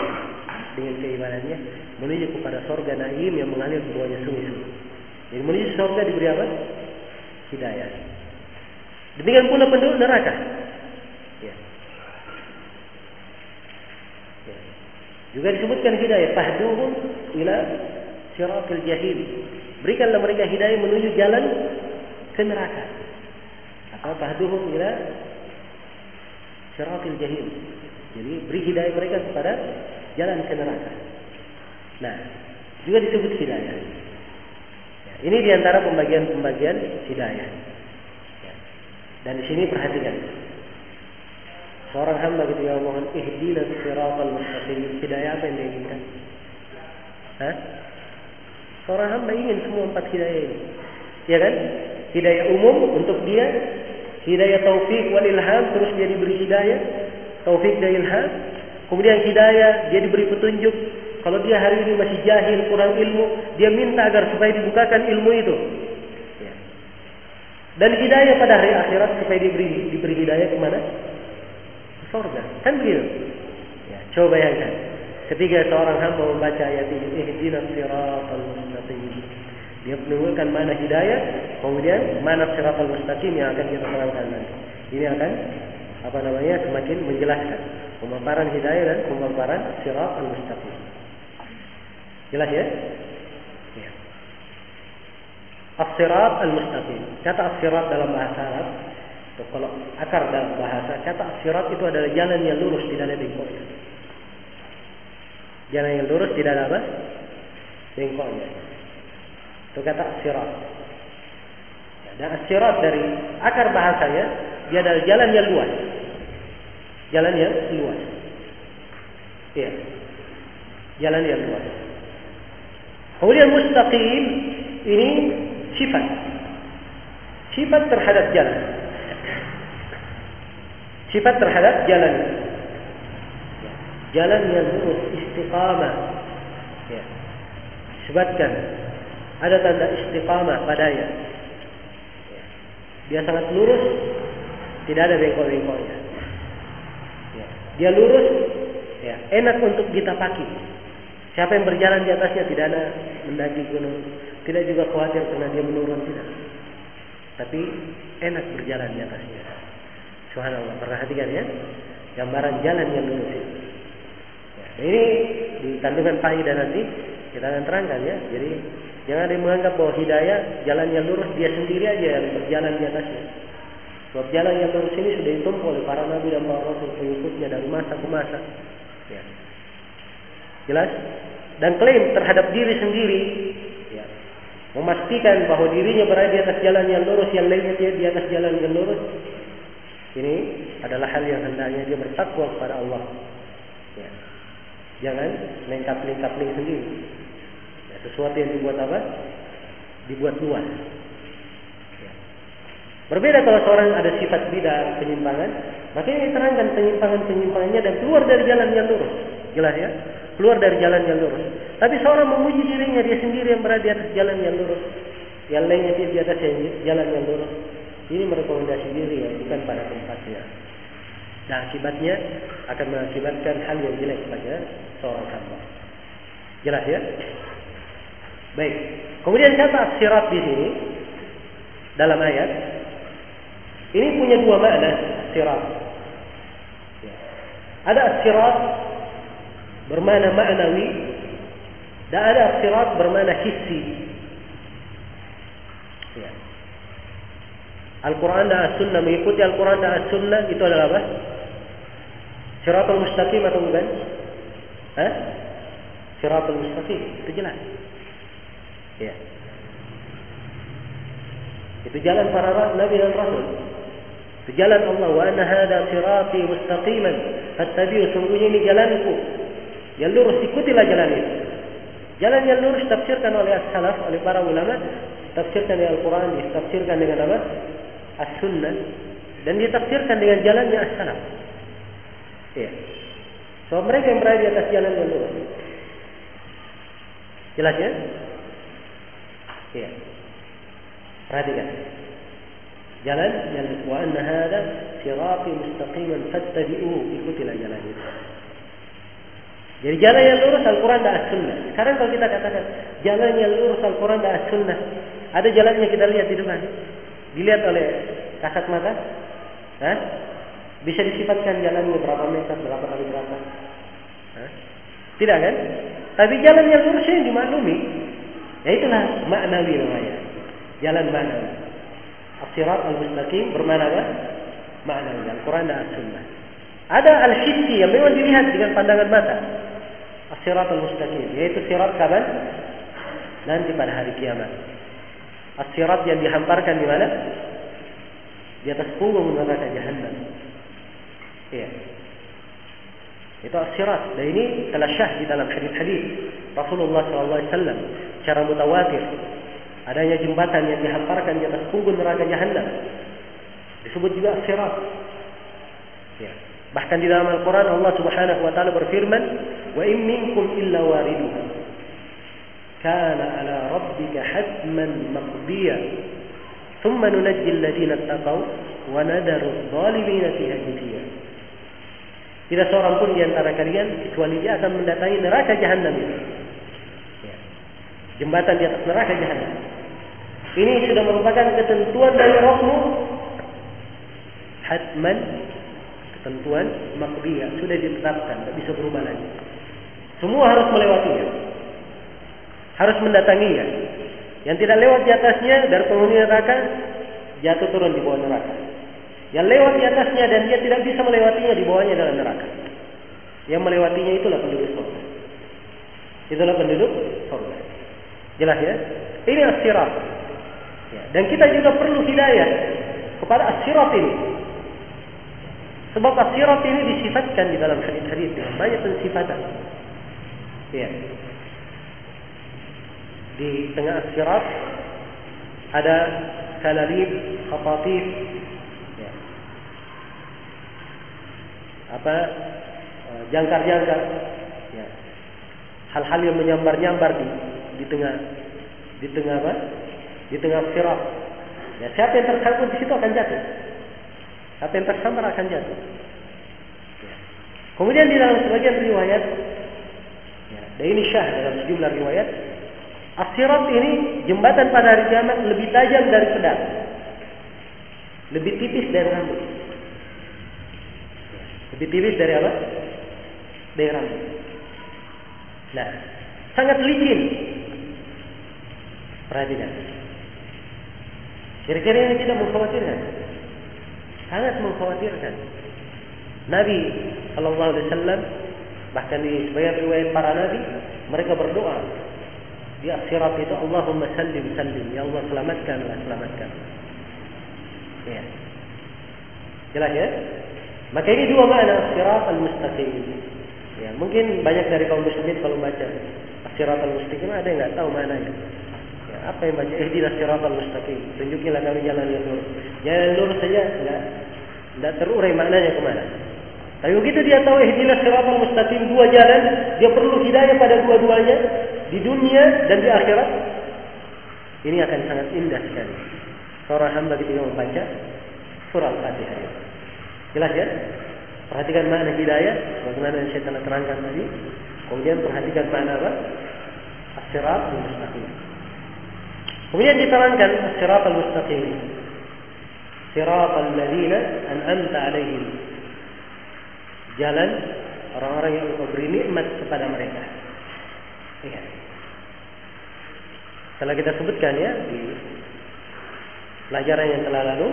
dengan keimanannya menuju kepada sorga naim yang mengalir di bawahnya sungai-sungai. Jadi menuju sorga diberi apa? Hidayah. Demikian pula penduduk neraka. Ya. Ya. Juga disebutkan hidayah. Fahduhum ila siratil jahil. Berikanlah mereka hidayah menuju jalan ke neraka. Atau fahduhum ila siratil jahil. Jadi beri hidayah mereka kepada jalan ke neraka. Nah, juga disebut hidayah. Ya, ini di antara pembagian-pembagian hidayah. Ya. Dan di sini perhatikan. Seorang hamba ketika mohon ihdina siratal mustaqim, hidayah apa yang dia inginkan? Hah? Seorang hamba ingin semua empat hidayah ini. Ya kan? Hidayah umum untuk dia hidayah taufik wal ilham terus dia diberi hidayah taufik dan ilham kemudian hidayah dia diberi petunjuk kalau dia hari ini masih jahil kurang ilmu dia minta agar supaya dibukakan ilmu itu ya. dan hidayah pada hari akhirat supaya diberi diberi hidayah ke mana ke surga kan begitu ya, coba bayangkan ketika seorang hamba membaca ayat ini ihdinas siratal mustaqim dia menunjukkan mana hidayah, kemudian mana siratal mustaqim yang akan kita terangkan nanti. Ini akan apa namanya semakin menjelaskan pemaparan hidayah dan pemaparan siratal mustaqim. Jelas ya? Ya. As-sirat al-mustaqim. Kata as-sirat dalam bahasa Arab, atau kalau akar dalam bahasa, kata as-sirat itu adalah jalan yang lurus, tidak ada bengkoknya. Jalan yang lurus tidak ada apa? Bengkoknya. Itu kata sirat. Dan sirat dari akar bahasanya dia adalah jalan yang luas. Jalan yang luas. Iya. Jalan yang luas. Kemudian mustaqim ini sifat. Sifat terhadap jalan. Sifat terhadap jalan. Jalan yang lurus, istiqamah. Ya. Sebutkan ada tanda istiqamah padanya. Dia sangat lurus, tidak ada bengkok-bengkoknya. Ya. Dia lurus, ya, enak untuk ditapaki. Siapa yang berjalan di atasnya tidak ada mendaki gunung, tidak juga khawatir karena dia menurun tidak. Tapi enak berjalan di atasnya. Subhanallah, perhatikan ya, gambaran jalan yang lurus. Ya, ini di kandungan faedah nanti kita akan terangkan ya. Jadi Jangan ada yang menganggap bahwa hidayah jalan yang lurus dia sendiri aja yang berjalan di atasnya. Sebab jalan yang lurus ini sudah ditempuh oleh para nabi dan para rasul pengikutnya dari masa ke masa. Jelas? Dan klaim terhadap diri sendiri, ya. memastikan bahwa dirinya berada di atas jalan yang lurus, yang lainnya dia di atas jalan yang lurus. Ini adalah hal yang hendaknya dia bertakwa kepada Allah. Ya. Jangan main kapling-kapling sendiri. Ya, sesuatu yang dibuat apa? Dibuat luas. Ya. Berbeda kalau seorang ada sifat bid'ah penyimpangan, maka ini terangkan penyimpangan-penyimpangannya dan keluar dari jalan yang lurus. Jelas ya? Keluar dari jalan yang lurus. Tapi seorang memuji dirinya dia sendiri yang berada di atas jalan yang lurus. Yang lainnya dia di atas jalan yang lurus. Ini merekomendasi diri yang bukan pada tempatnya. Dan akibatnya akan mengakibatkan hal yang jelek pada seorang hamba. Jelas ya? Baik. Kemudian kata sirat di sini dalam ayat ini punya dua makna sirat. Ya. Ada sirat bermakna maknawi dan ada sirat bermakna hissi. Ya. Al-Quran dan As-Sunnah mengikuti Al-Quran dan As-Sunnah itu adalah apa? Siratul mustaqim atau bukan? Hah? Siratul mustaqim, itu jelas. Ya. Itu jalan para nabi dan rasul. Jalan Allah. Wa anna hadha sirati mustaqiman. Fattabi'u sungguhnya ini jalanku. Yang lurus ikutilah jalan itu. Jalan yang lurus tafsirkan oleh as-salaf, oleh para ulama, tafsirkan dengan Al-Quran, ditafsirkan dengan apa? As-Sunnah. Dan ditafsirkan dengan jalannya as-salaf. Ya. So mereka yang berada di atas jalan yang lurus. Jelas ya? Iya. Perhatikan. Jalan yang wa anna hadha sirati mustaqiman fattabi'uhu ikutilah jalan itu. Jadi jalan yang lurus Al-Quran dan As-Sunnah. Sekarang kalau kita katakan jalan yang lurus Al-Quran dan As-Sunnah, ada jalannya kita lihat di depan. Dilihat oleh kasat mata. Hah? Bisa disifatkan jalannya berapa meter, berapa kali berapa. Hah? Tidak kan? Tapi jalan yang lurus yang dimaklumi. Ya itulah maknawi namanya. Jalan maknawi. As-sirat al-mustaqim bermakna apa? Maknawi. Al-Quran dan As-Sunnah. Ada al-hissi yang memang dilihat dengan pandangan mata. As-sirat al-mustaqim. Yaitu sirat kapan? Nanti pada hari kiamat. As-sirat yang dihamparkan di mana? Di atas punggung neraka jahannam. Iya. Itu as-sirat. Dan ini telah syah di dalam hadis-hadis Rasulullah SAW secara mutawatir. adanya jembatan yang dihamparkan di atas punggung neraka jahannam disebut juga sirat ya bahkan di dalam Al-Qur'an Allah Subhanahu wa taala berfirman wa in minkum illa wariduha kana ala rabbika hatman maqdiya thumma nunajjil ladina taqaw wa nadaru zalimina fiha jithiya tidak seorang pun di antara kalian kecuali dia akan mendatangi neraka jahannam itu. Ya. Jembatan di atas neraka jahannam. Ini sudah merupakan ketentuan dari Rabbmu hatman ketentuan makbiyah sudah ditetapkan, tidak bisa berubah lagi. Semua harus melewatinya. Harus mendatanginya. Yang tidak lewat di atasnya dari penghuni neraka jatuh turun di bawah neraka. Yang lewat di atasnya dan dia tidak bisa melewatinya di bawahnya dalam neraka. Yang melewatinya itulah penduduk surga. Itulah penduduk surga. Jelas ya? Ini as-sirat. Dan kita juga perlu hidayah kepada as-sirat ini. Sebab as-sirat ini disifatkan di dalam hadis-hadis dengan banyak pensifatan. Ya. Di tengah as-sirat ada kalalib, khafatif, ya. apa jangkar-jangkar, ya. hal-hal yang menyambar-nyambar di di tengah di tengah apa? Di tengah sirat. Ya, siapa yang tersangkut di situ akan jatuh. Siapa yang tersambar akan jatuh. Ya. Kemudian di dalam sebagian riwayat, ya, dan ini syah dalam sejumlah riwayat, Asirat ini jembatan pada hari kiamat lebih tajam dari pedang. Lebih tipis dari rambut. Lebih tipis dari apa? Dari rambut. Nah, sangat licin. Perhatikan. Kira-kira ini tidak mengkhawatirkan. Sangat mengkhawatirkan. Nabi Shallallahu Alaihi Wasallam bahkan di sebagian riwayat para nabi mereka berdoa di akhirat itu Allahumma sallim sallim ya Allah selamatkanlah selamatkan ya jelas ya maka ini dua makna akhirat al-mustaqim Ya, mungkin banyak dari kaum muslimin kalau baca As-Siratal Mustaqim ada yang nggak tahu mananya. Apa yang baca Ihdinas Siratal Mustaqim? Tunjukilah kami jalan yang lurus. Jalan lurus saja enggak enggak terurai maknanya ke mana. Tapi begitu dia tahu ihdinas siratal mustaqim dua jalan, dia perlu hidayah pada dua-duanya di dunia dan di akhirat. Ini akan sangat indah sekali. Seorang hamba ketika membaca surah Al-Fatihah. Jelas ya? Perhatikan makna hidayah, bagaimana yang saya telah terangkan tadi. Kemudian perhatikan makna apa? As-sirat al-mustaqim. Kemudian diterangkan as-sirat al-mustaqim. Sirat al-ladina an'amta alaihim. Jalan orang-orang yang engkau beri nikmat kepada mereka. Iya. Telah kita sebutkan ya di pelajaran yang telah lalu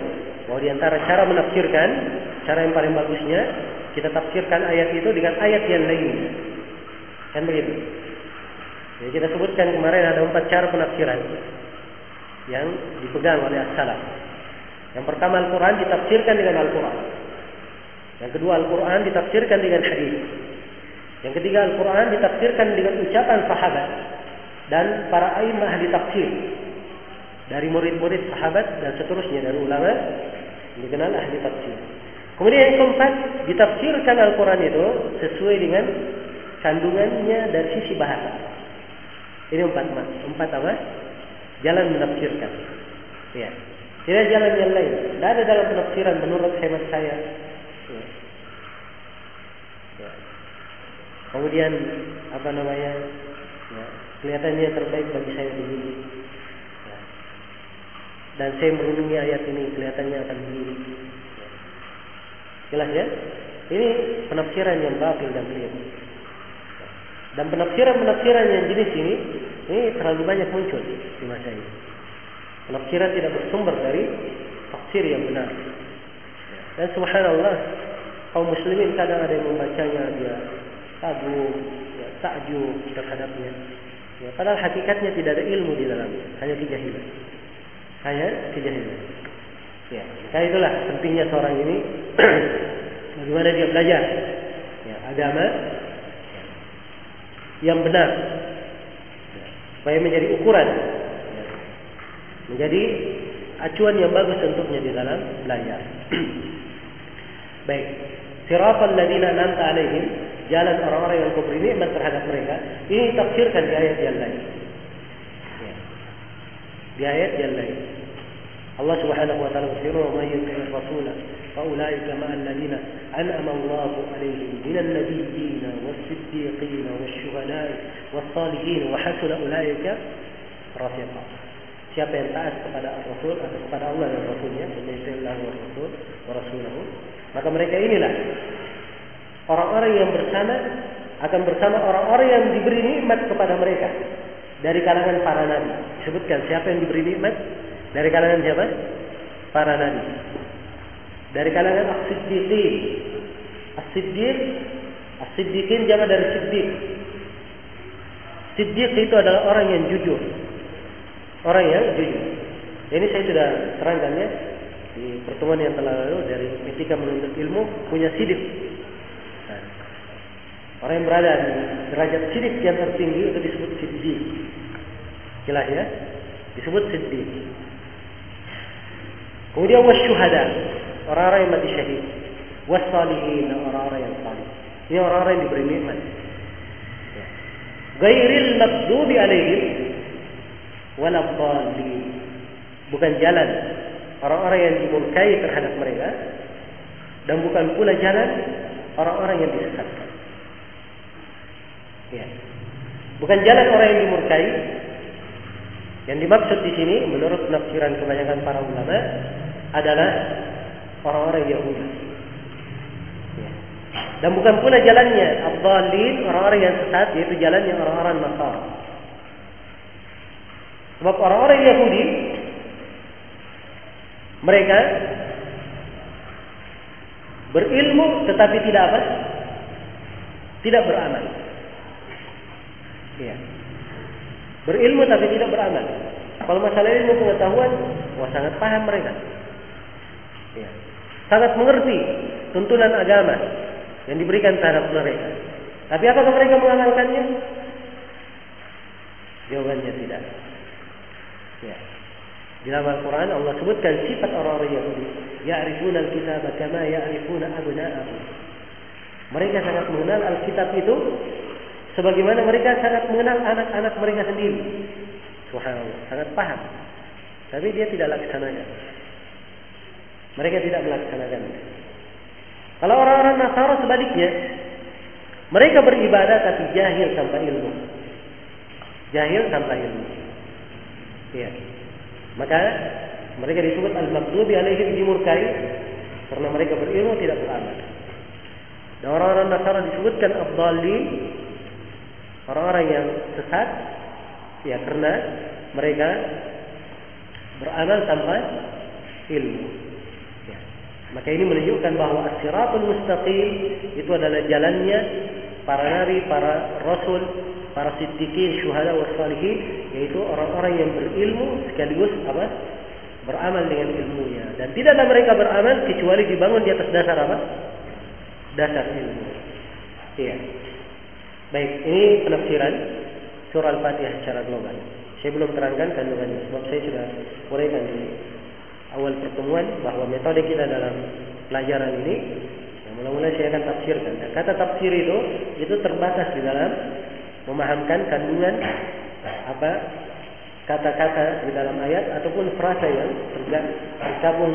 bahwa di antara cara menafsirkan, cara yang paling bagusnya kita tafsirkan ayat itu dengan ayat yang lain. Kan begitu? Jadi kita sebutkan kemarin ada empat cara penafsiran yang dipegang oleh as-salaf. Yang pertama Al-Quran ditafsirkan dengan Al-Quran. Yang kedua Al-Quran ditafsirkan dengan hadis. Yang ketiga Al-Quran ditafsirkan dengan ucapan sahabat dan para imam ahli tafsir dari murid-murid sahabat dan seterusnya dari ulama dikenal ahli tafsir. Kemudian yang keempat ditafsirkan Al-Quran itu sesuai dengan kandungannya dari sisi bahasa. Ini empat empat apa? Jalan menafsirkan. Ya. Tidak jalan yang lain. Tidak ada dalam penafsiran menurut hemat saya. Ya. Ya. Kemudian apa namanya? Ya. Kelihatannya terbaik bagi saya begini. Ya. Dan saya merenungi ayat ini kelihatannya akan begini. Ya. Jelas ya? Ini penafsiran yang batil dan keliru. Dan penafsiran-penafsiran yang jenis ini ini terlalu banyak muncul di masa ini. Penafsiran tidak bersumber dari tafsir yang benar. Dan subhanallah, kaum muslimin kadang ada yang membacanya dia kagum, ya, takjub terhadapnya. Ya, padahal hakikatnya tidak ada ilmu di dalamnya, hanya kejahilan. Hanya kejahilan. Ya, maka itulah pentingnya seorang ini bagaimana dia belajar ya, agama yang benar supaya menjadi ukuran. Menjadi acuan yang bagus untuknya di dalam belajar. Baik. Siratal ladzina an'amta alaihim jalan orang-orang yang kau beri nikmat terhadap mereka ini tafsirkan di ayat yang lain. Ya. di ayat yang lain. Allah Subhanahu wa taala berfirman wa may yuti'ir rasula فأولئك مع الذين أنعم الله عليهم من النبيين والصديقين والشهداء والصالحين وحسن أولئك رفيقا Siapa yang taat kepada Rasul atau kepada Allah dan Rasulnya, Allah wa Rasul wa Rasulahu, maka mereka inilah orang-orang yang bersama akan bersama orang-orang yang diberi nikmat kepada mereka dari kalangan para nabi. Sebutkan siapa yang diberi nikmat dari kalangan siapa? Para nabi dari kalangan as-siddiqin. As-siddiq, as-siddiqin jangan dari siddiq. Siddiq itu adalah orang yang jujur. Orang yang jujur. Ini saya sudah terangkan ya di pertemuan yang telah lalu dari ketika menuntut ilmu punya sidik. Nah, orang yang berada di derajat sidik yang tertinggi itu disebut siddiq. Jelas ya? Disebut siddiq. Kemudian wasyuhada orang-orang yang mati syahid. Wassalihin, orang-orang yang salih. Ini orang-orang yang diberi nikmat. Gairil maghdubi alaihim waladhdallin. Bukan jalan orang-orang yang dimurkai terhadap mereka dan bukan pula jalan orang-orang yang disesatkan. Ya. Bukan jalan orang yang dimurkai. Yang dimaksud di sini menurut penafsiran kebanyakan para ulama adalah orang-orang Yahudi. Ya. Dan bukan pula jalannya Abdalin orang-orang yang sesat yaitu jalannya orang-orang Nasar. Sebab orang-orang Yahudi mereka berilmu tetapi tidak apa? Tidak beramal. Ya. Berilmu tapi tidak beramal. Kalau masalah ilmu pengetahuan, wah sangat paham mereka. Ya sangat mengerti tuntunan agama yang diberikan terhadap mereka. Tapi apakah mereka mengamalkannya? Jawabannya tidak. Ya. Di dalam Al-Quran Allah sebutkan sifat orang-orang Yahudi. Ya'rifuna al-kitab kama ya'rifuna abna'ahum. Mereka sangat mengenal Alkitab itu sebagaimana mereka sangat mengenal anak-anak mereka sendiri. Subhanallah, sangat paham. Tapi dia tidak laksanakan. Mereka tidak melaksanakan. Kalau orang-orang Nasara sebaliknya, mereka beribadah tapi jahil tanpa ilmu. Jahil tanpa ilmu. Iya. Maka mereka disebut al-maghdubi alaihim dimurkai karena mereka berilmu tidak beramal. Dan orang-orang Nasara disebutkan abdalin orang-orang yang sesat ya karena mereka beramal tanpa ilmu. Maka ini menunjukkan bahwa as-siratul mustaqim itu adalah jalannya para nabi, para rasul, para siddiqin, syuhada wa salihin yaitu orang-orang yang berilmu sekaligus apa? beramal dengan ilmunya dan tidaklah mereka beramal kecuali dibangun di atas dasar apa? dasar ilmu. Iya. Baik, ini penafsiran surah Al-Fatihah secara global. Saya belum terangkan kandungannya sebab saya sudah uraikan di awal pertemuan bahwa metode kita dalam pelajaran ini yang mula-mula saya akan tafsirkan. Dan kata tafsir itu itu terbatas di dalam memahamkan kandungan apa kata-kata di dalam ayat ataupun frasa yang tergabung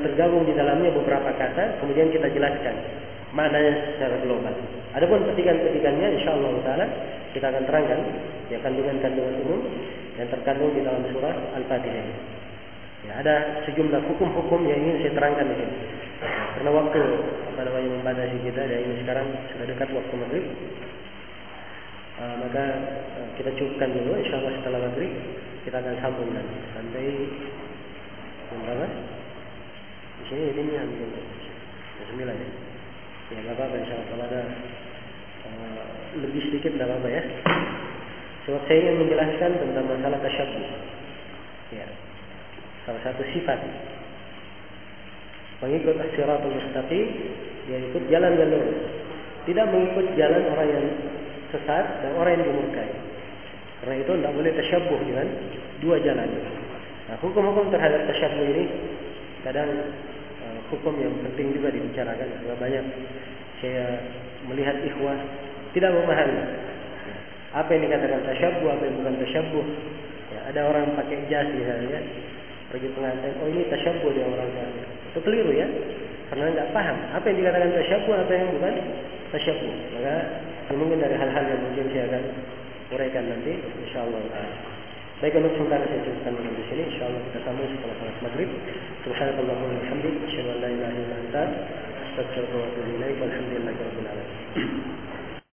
tergabung di dalamnya beberapa kata kemudian kita jelaskan maknanya secara global. Adapun petikan-petikannya insya Allah taala kita akan terangkan ya kandungan-kandungan umum yang terkandung di dalam surah Al-Fatihah. Ya, ada sejumlah hukum-hukum yang ingin saya terangkan di sini. Karena waktu apa namanya membatasi kita dan ini sekarang sudah dekat waktu maghrib. Uh, maka uh, kita cukupkan dulu insya Allah setelah maghrib kita akan sambung nanti sampai berapa? Di sini ini jam sembilan ya. Ya nggak apa-apa insya Allah kalau ada uh, lebih sedikit nggak apa-apa ya. Sebab saya ingin menjelaskan tentang masalah tasyabuh. Salah satu sifat pengikut as-siratul mustaqim ikut jalan yang lurus. Tidak mengikut jalan orang yang sesat dan orang yang dimurkai. Karena itu tidak boleh tasyabuh dengan dua jalan. Nah, hukum-hukum terhadap tasyabuh ini kadang uh, hukum yang penting juga dibicarakan karena banyak saya melihat ikhwah tidak memahami apa yang dikatakan tasyabuh, apa yang bukan tasyabuh. Ya, ada orang pakai jas misalnya pergi pengantin, oh ini tasyabuh dia orang kafir. Itu keliru ya, karena nggak paham apa yang dikatakan tasyabuh, apa yang bukan tasyabuh. Maka mungkin dari hal-hal yang mungkin saya akan uraikan nanti, insya Allah. Baik untuk sementara saya cukupkan di sini. Insya Allah kita sambung setelah salat maghrib. Subhanallah wa bihamdik. Asyhadu an